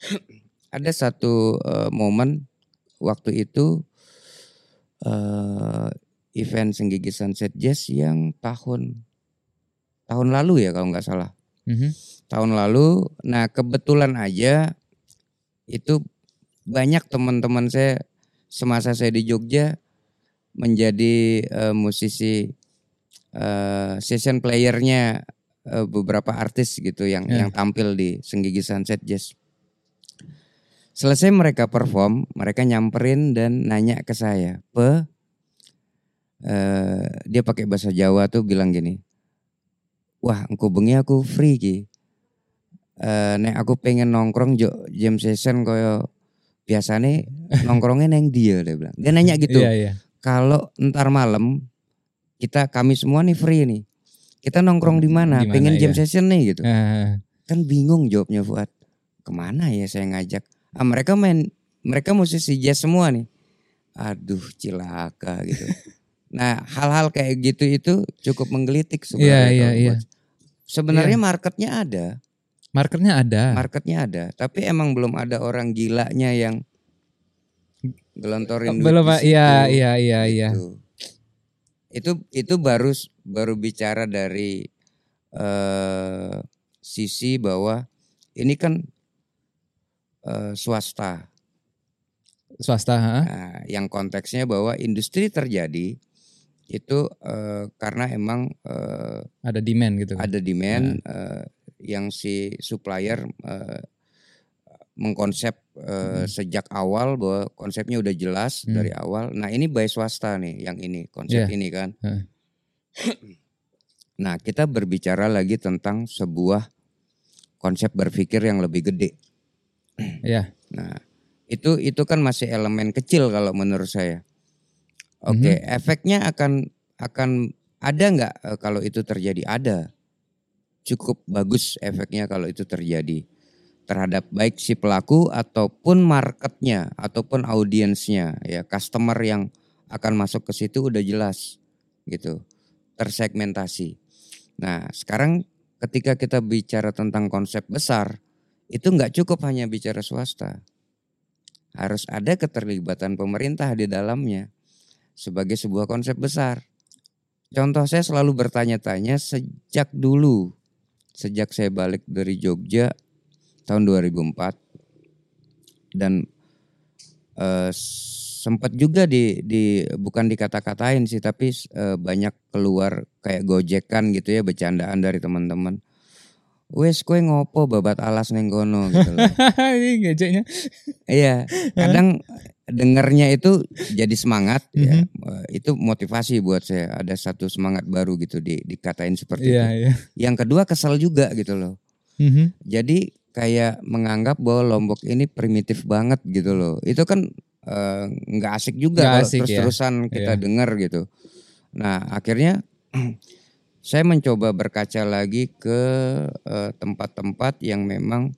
Ada satu eh, momen waktu itu eh event Senggigi Sunset Jazz yang tahun tahun lalu ya kalau nggak salah Mhm. tahun lalu. Nah kebetulan aja itu banyak teman-teman saya semasa saya di Jogja menjadi eh, musisi eh, session playernya eh, beberapa artis gitu yang Ya. yang tampil di Senggigi Sunset Jazz. Selesai mereka perform, mereka nyamperin dan nanya ke saya, "Pe, eh, dia pakai bahasa Jawa tuh bilang gini, wah engkau bengi aku free ki, Eh, nek aku pengen nongkrong jo jam session koyo biasanya nongkrongnya neng dia dia bilang. Dia nanya gitu. Iya, iya. Kalau ntar malam kita kami semua nih free nih. Kita nongkrong di mana? Pengen jam iya. session nih gitu. Eh, Kan bingung jawabnya Fuad. Ke mana ya saya ngajak? Ah mereka main mereka musisi jazz semua nih. Aduh cilaka gitu. nah hal-hal kayak gitu itu cukup menggelitik sebenarnya. Iya, iya, kalau iya. buat- Sebenarnya marketnya ada, markernya ada. marketnya ada, tapi emang belum ada orang gilanya yang gelontorin duit Belum. Iya, iya, iya, iya. Gitu. Itu itu baru baru bicara dari eh sisi bahwa ini kan eh, swasta. Swasta, ha? Nah, yang konteksnya bahwa industri terjadi itu eh, karena emang eh, ada demand gitu. ada demand eh, yang si supplier eh, mengkonsep eh, sejak awal bahwa konsepnya udah jelas Hmm. dari awal. Nah ini by swasta nih yang ini konsep Iya. ini kan. Nah kita berbicara lagi tentang sebuah konsep berpikir yang lebih gede. Iya. Nah itu itu kan masih elemen kecil kalau menurut saya. Oke Mhm. efeknya akan akan ada nggak eh, kalau itu terjadi? Ada. Cukup bagus efeknya kalau itu terjadi terhadap baik si pelaku ataupun marketnya ataupun audiensnya ya customer yang akan masuk ke situ udah jelas gitu tersegmentasi. Nah sekarang ketika kita bicara tentang konsep besar itu nggak cukup hanya bicara swasta harus ada keterlibatan pemerintah di dalamnya sebagai sebuah konsep besar. Contoh saya selalu bertanya-tanya sejak dulu sejak saya balik dari Jogja tahun 2004 dan eh, sempat juga di di bukan dikata-katain sih tapi eh, banyak keluar kayak gojekan gitu ya bercandaan dari teman-teman. Wes kue ngopo babat alas neng kono gitu loh. Ini ngejeknya. Iya, kadang dengernya itu jadi semangat ya. Mhm. Eh, Itu motivasi buat saya. Ada satu semangat baru gitu di dikatain seperti Iya, itu. iya. Yang kedua kesel juga gitu loh. Mhm. Jadi kayak menganggap bahwa Lombok ini primitif banget gitu loh. Itu kan eh, nggak asik juga ya. terus-terusan kita Iya. dengar gitu. Nah, akhirnya saya mencoba berkaca lagi ke eh, tempat-tempat yang memang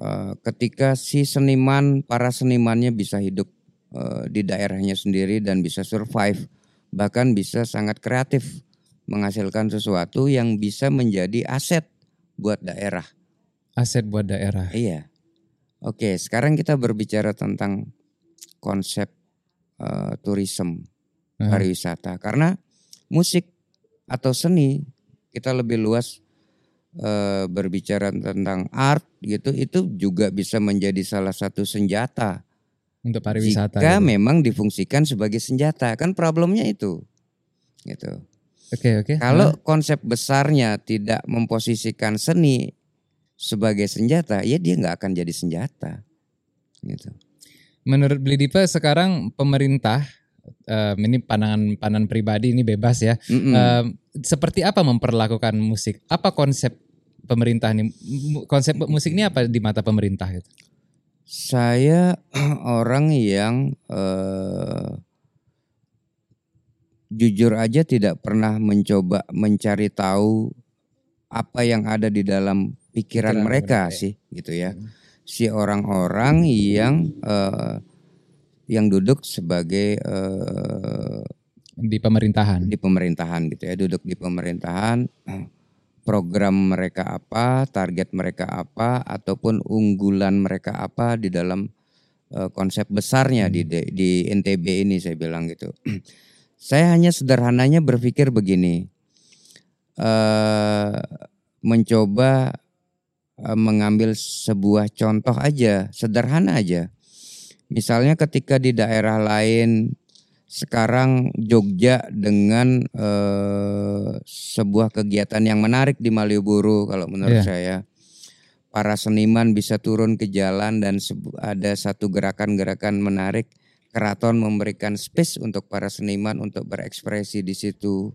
eh, ketika si seniman, para senimannya bisa hidup eh, di daerahnya sendiri dan bisa survive, bahkan bisa sangat kreatif menghasilkan sesuatu yang bisa menjadi aset buat daerah. Aset buat daerah. Iya. Oke, sekarang kita berbicara tentang konsep eh, tourism Aha. pariwisata karena musik atau seni kita lebih luas eh, berbicara tentang art gitu itu juga bisa menjadi salah satu senjata Untuk pariwisata. jika gitu. memang difungsikan sebagai senjata kan problemnya itu gitu Oke, oke. kalau konsep besarnya tidak memposisikan seni sebagai senjata ya dia nggak akan jadi senjata gitu Menurut Blidipe sekarang pemerintah em, ini pandangan pandangan pribadi ini bebas ya. Mm-mm. Em, seperti apa memperlakukan musik? Apa konsep pemerintah? Mu- Konsep musik ini apa di mata pemerintah gitu? Saya orang yang eh, jujur aja tidak pernah mencoba mencari tahu apa yang ada di dalam pikiran, Pikiran mereka mereka, ya. sih gitu ya. Hmm. Si orang-orang yang eh, yang duduk sebagai eh, Di pemerintahan. di pemerintahan gitu ya, duduk di pemerintahan program mereka apa, target mereka apa ataupun unggulan mereka apa di dalam eh, konsep besarnya di D- di NTB ini saya bilang gitu. saya hanya sederhananya berpikir begini. eh mencoba mengambil sebuah contoh aja, sederhana aja. Misalnya ketika di daerah lain sekarang Jogja dengan eh, sebuah kegiatan yang menarik di Malioboro kalau menurut Iya. saya para seniman bisa turun ke jalan dan ada satu gerakan-gerakan menarik keraton memberikan space untuk para seniman untuk berekspresi di situ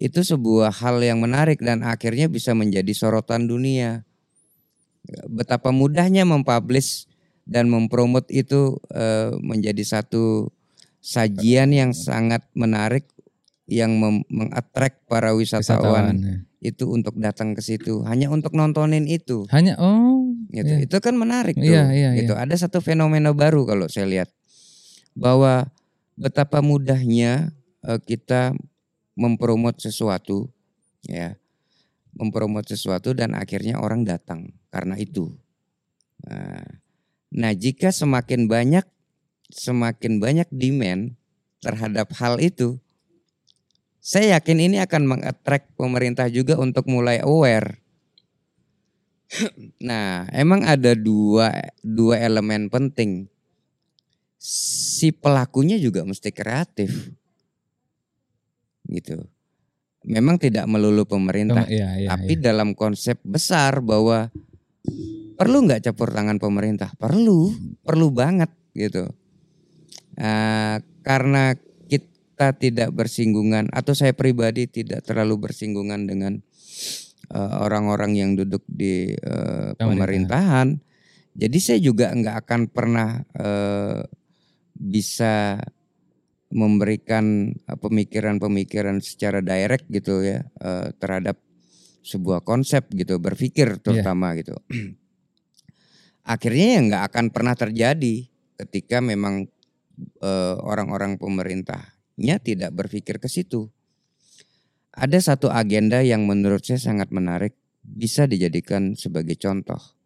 itu sebuah hal yang menarik dan akhirnya bisa menjadi sorotan dunia betapa mudahnya mempublish dan mempromot itu eh, menjadi satu sajian yang sangat menarik yang mengattract para wisatawan, Wisatawan. ya. itu untuk datang ke situ hanya untuk nontonin itu Hanya oh gitu iya. itu kan menarik tuh Iya, iya, gitu ada satu fenomena baru kalau saya lihat bahwa betapa mudahnya eh, kita mempromot sesuatu ya mempromot sesuatu dan akhirnya orang datang karena itu nah, nah jika semakin banyak semakin banyak demand terhadap hal itu saya yakin ini akan mengattract pemerintah juga untuk mulai aware Nah, emang ada dua dua elemen penting. Si pelakunya juga mesti kreatif. Gitu. Memang tidak melulu pemerintah, Tem- iya, iya, tapi iya. dalam konsep besar bahwa perlu nggak campur tangan pemerintah? Perlu, perlu banget gitu. Nah, karena kita tidak bersinggungan atau saya pribadi tidak terlalu bersinggungan dengan eh, orang-orang yang duduk di eh, pemerintahan. Jadi saya juga nggak akan pernah eh, bisa memberikan eh, pemikiran-pemikiran secara direct gitu ya eh, terhadap sebuah konsep gitu berpikir terutama gitu. Akhirnya ya nggak akan pernah terjadi ketika memang eh, orang-orang pemerintahnya tidak berpikir ke situ. Ada satu agenda yang menurut saya sangat menarik bisa dijadikan sebagai contoh.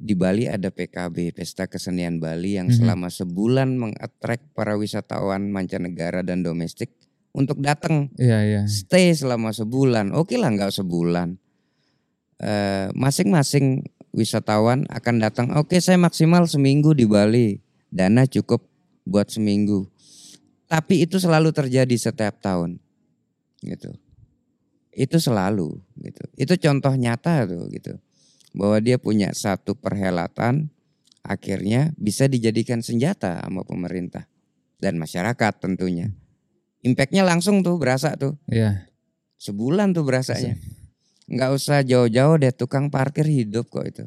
Di Bali ada PKB, Pesta Kesenian Bali yang Mhm. selama sebulan mengattract para wisatawan mancanegara dan domestik untuk datang Iya, iya. stay selama sebulan. Oke lah nggak sebulan. Eh, Masing-masing wisatawan akan datang. Oke saya maksimal seminggu di Bali. Dana cukup buat seminggu. Tapi itu selalu terjadi setiap tahun. Gitu. Itu selalu gitu. Itu contoh nyata tuh gitu. Bahwa dia punya satu perhelatan akhirnya bisa dijadikan senjata sama pemerintah dan masyarakat tentunya. Impactnya langsung tuh berasa tuh. Iya. Sebulan tuh berasanya. Nggak usah jauh-jauh deh tukang parkir hidup kok itu.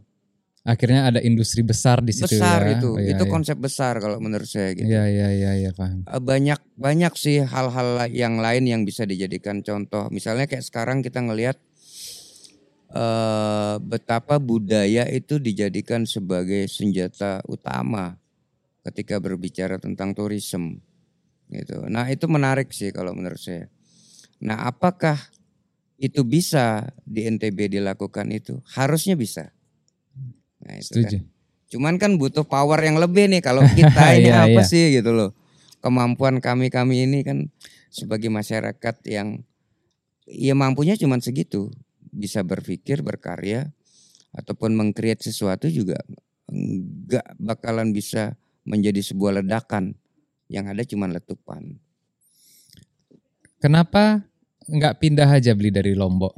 Akhirnya ada industri besar di situ Besar ya. itu. Oh, iya, itu iya. konsep besar kalau menurut saya gitu. Iya, iya, iya, iya, paham. Eh, Banyak banyak sih hal-hal yang lain yang bisa dijadikan contoh. Misalnya kayak sekarang kita ngelihat eh betapa budaya itu dijadikan sebagai senjata utama ketika berbicara tentang turisme. Gitu. Nah, itu menarik sih kalau menurut saya. Nah, apakah itu bisa di NTB dilakukan itu? Harusnya bisa. Nah, itu kan. Setuju. Cuman kan butuh power yang lebih nih kalau kita ini Iya, apa iya. sih gitu loh. Kemampuan kami-kami ini kan sebagai masyarakat yang ya mampunya cuman segitu. Bisa berpikir, berkarya ataupun mengcreate sesuatu juga enggak bakalan bisa menjadi sebuah ledakan. Yang ada cuman letupan. Kenapa nggak pindah aja beli dari Lombok?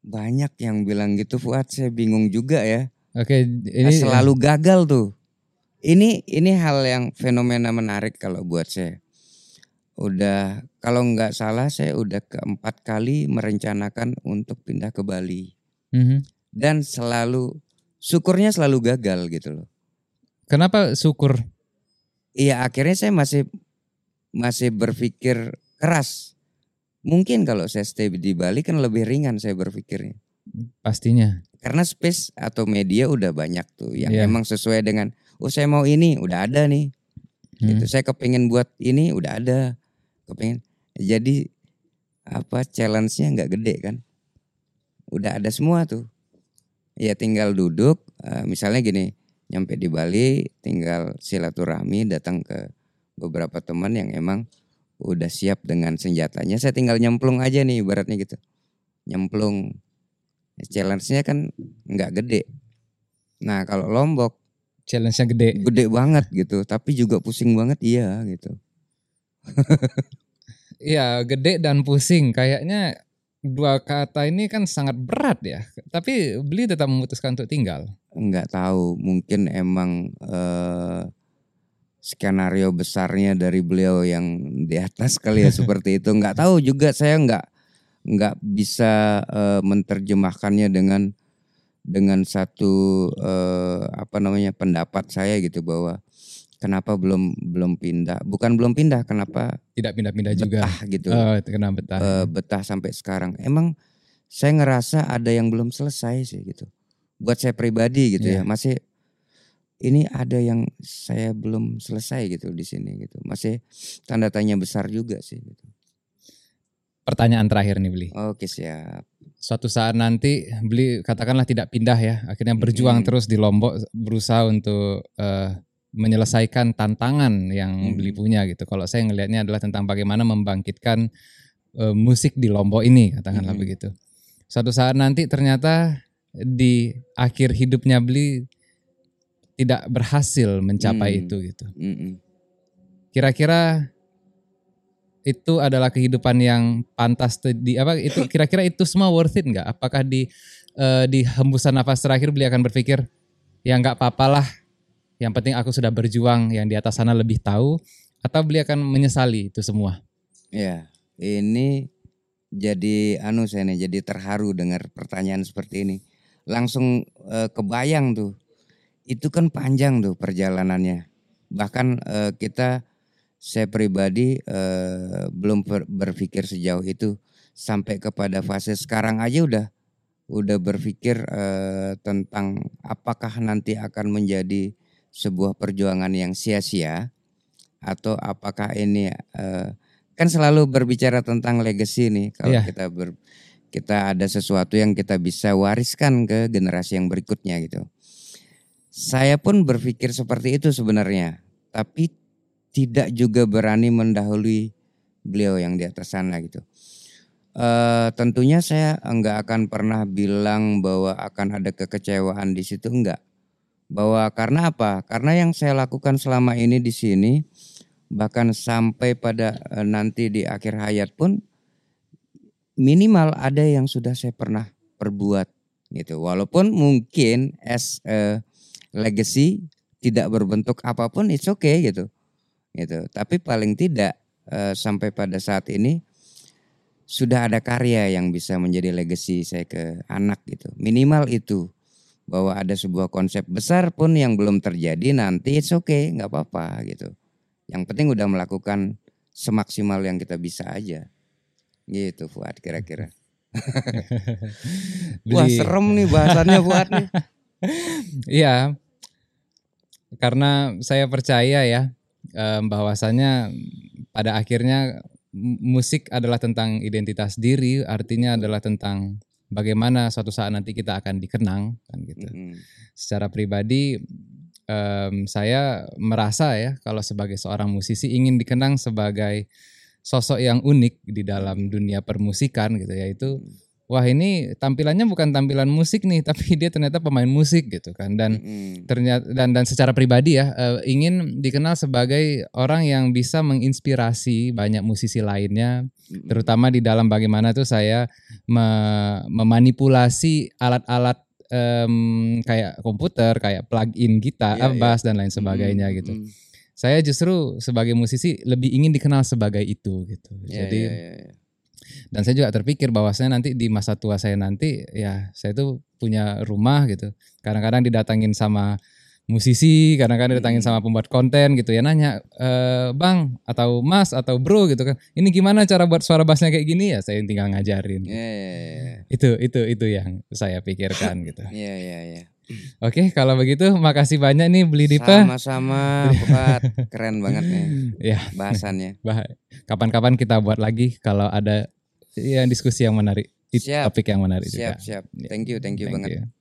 Banyak yang bilang gitu Fuad, saya bingung juga ya. Oke, ini selalu gagal tuh. Ini ini hal yang fenomena menarik kalau buat saya. Udah kalau nggak salah saya udah keempat kali merencanakan untuk pindah ke Bali Mhm. dan selalu syukurnya selalu gagal gitu loh. Kenapa syukur? Iya akhirnya saya masih masih berpikir keras. Mungkin kalau saya stay di Bali kan lebih ringan saya berpikirnya. Pastinya. Karena space atau media udah banyak tuh yang Iya. emang sesuai dengan oh saya mau ini udah ada nih. Hmm. Gitu. Saya kepingin buat ini udah ada. Kepingin. Jadi apa challenge-nya nggak gede kan? Udah ada semua tuh. Ya tinggal duduk eh, misalnya gini, nyampe di Bali tinggal silaturahmi datang ke beberapa teman yang emang udah siap dengan senjatanya. Saya tinggal nyemplung aja nih ibaratnya gitu. Nyemplung. Challenge-nya kan nggak gede. Nah, kalau Lombok Challenge-nya gede. gede banget gitu, tapi juga pusing banget iya gitu. Iya, gede dan pusing. Kayaknya dua kata ini kan sangat berat ya. Tapi beli tetap memutuskan untuk tinggal. Nggak tahu, mungkin emang eh, skenario besarnya dari beliau yang di atas kali ya seperti itu. Nggak tahu juga saya nggak nggak bisa eh, menerjemahkannya dengan dengan satu eh, apa namanya pendapat saya gitu bahwa kenapa belum belum pindah bukan belum pindah kenapa Tidak pindah-pindah juga. betah gitu Oh, itu kena betah. eh, betah sampai sekarang emang saya ngerasa ada yang belum selesai sih gitu buat saya pribadi gitu Iya. ya masih ini ada yang saya belum selesai gitu di sini gitu masih tanda tanya besar juga sih gitu. Pertanyaan terakhir nih beli. oke siap Suatu saat nanti beli katakanlah tidak pindah ya. Akhirnya berjuang Mm-mm. terus di Lombok berusaha untuk eh, menyelesaikan tantangan yang Mm. beli punya gitu. Kalau saya ngelihatnya adalah tentang bagaimana membangkitkan eh, musik di Lombok ini katakanlah Mm-mm. begitu. Suatu saat nanti ternyata di akhir hidupnya beli tidak berhasil mencapai Hmm. itu gitu. Mm-mm. Kira-kira itu adalah kehidupan yang pantas di apa itu kira-kira itu semua worth it nggak? Apakah di eh, di hembusan nafas terakhir beliau akan berpikir ya nggak apa-apalah, yang penting aku sudah berjuang, yang di atas sana lebih tahu, atau beliau akan menyesali itu semua? ya ini jadi anu saya nih jadi terharu dengar pertanyaan seperti ini. Langsung eh, kebayang tuh. Itu kan panjang tuh perjalanannya. Bahkan eh, kita saya pribadi eh, belum ber- berpikir sejauh itu. Sampai kepada fase sekarang aja udah udah berpikir eh, tentang apakah nanti akan menjadi sebuah perjuangan yang sia-sia atau apakah ini eh, kan selalu berbicara tentang legacy nih kalau Iya. kita ber, kita ada sesuatu yang kita bisa wariskan ke generasi yang berikutnya gitu. Saya pun berpikir seperti itu sebenarnya, tapi tidak juga berani mendahului beliau yang di atas sana gitu. Eh tentunya saya enggak akan pernah bilang bahwa akan ada kekecewaan di situ enggak. Bahwa karena apa? Karena yang saya lakukan selama ini di sini bahkan sampai pada eh, nanti di akhir hayat pun minimal ada yang sudah saya pernah perbuat gitu. Walaupun mungkin as a legacy tidak berbentuk apa pun it's okay gitu. Gitu. Tapi paling tidak eh, sampai pada saat ini sudah ada karya yang bisa menjadi legacy saya ke anak gitu. Minimal itu bahwa ada sebuah konsep besar pun yang belum terjadi nanti it's okay nggak apa-apa gitu. Yang penting udah melakukan semaksimal yang kita bisa aja. Gitu Fuad kira-kira. Wah serem nih bahasannya Fuad nih. Iya, karena saya percaya ya em, bahwasanya pada akhirnya musik adalah tentang identitas diri, artinya adalah tentang bagaimana suatu saat nanti kita akan dikenang, kan gitu. Mm-mm. Secara pribadi em, saya merasa ya kalau sebagai seorang musisi ingin dikenang sebagai sosok yang unik di dalam dunia permusikan gitu yaitu wah ini tampilannya bukan tampilan musik nih tapi dia ternyata pemain musik gitu kan dan Mm-mm. ternyata dan dan secara pribadi ya eh, ingin dikenal sebagai orang yang bisa menginspirasi banyak musisi lainnya Mm-mm. terutama di dalam bagaimana tuh saya me- memanipulasi alat-alat em, kayak komputer kayak plug-in gitar, Iya, eh, iya. bass dan lain sebagainya Mm-mm. gitu. Mm-mm. Saya justru sebagai musisi lebih ingin dikenal sebagai itu gitu. Iya, Jadi iya, iya, iya. Dan saya juga terpikir bahwasanya nanti di masa tua saya nanti ya saya tuh punya rumah gitu. Kadang-kadang didatangin sama musisi kadang-kadang datangin sama pembuat konten gitu ya nanya e, bang atau mas atau bro gitu kan ini gimana cara buat suara bassnya kayak gini ya saya tinggal ngajarin Iya, iya, iya. itu itu itu yang saya pikirkan gitu Iya, iya, iya. oke kalau begitu makasih banyak nih beli Dipa Sama-sama, Pak. Keren banget nih ya bahasannya. bah- kapan-kapan kita buat lagi kalau ada ya diskusi yang menarik Siap. topik yang menarik Siap, juga siap. Ya. Thank you, thank you Thank banget. you.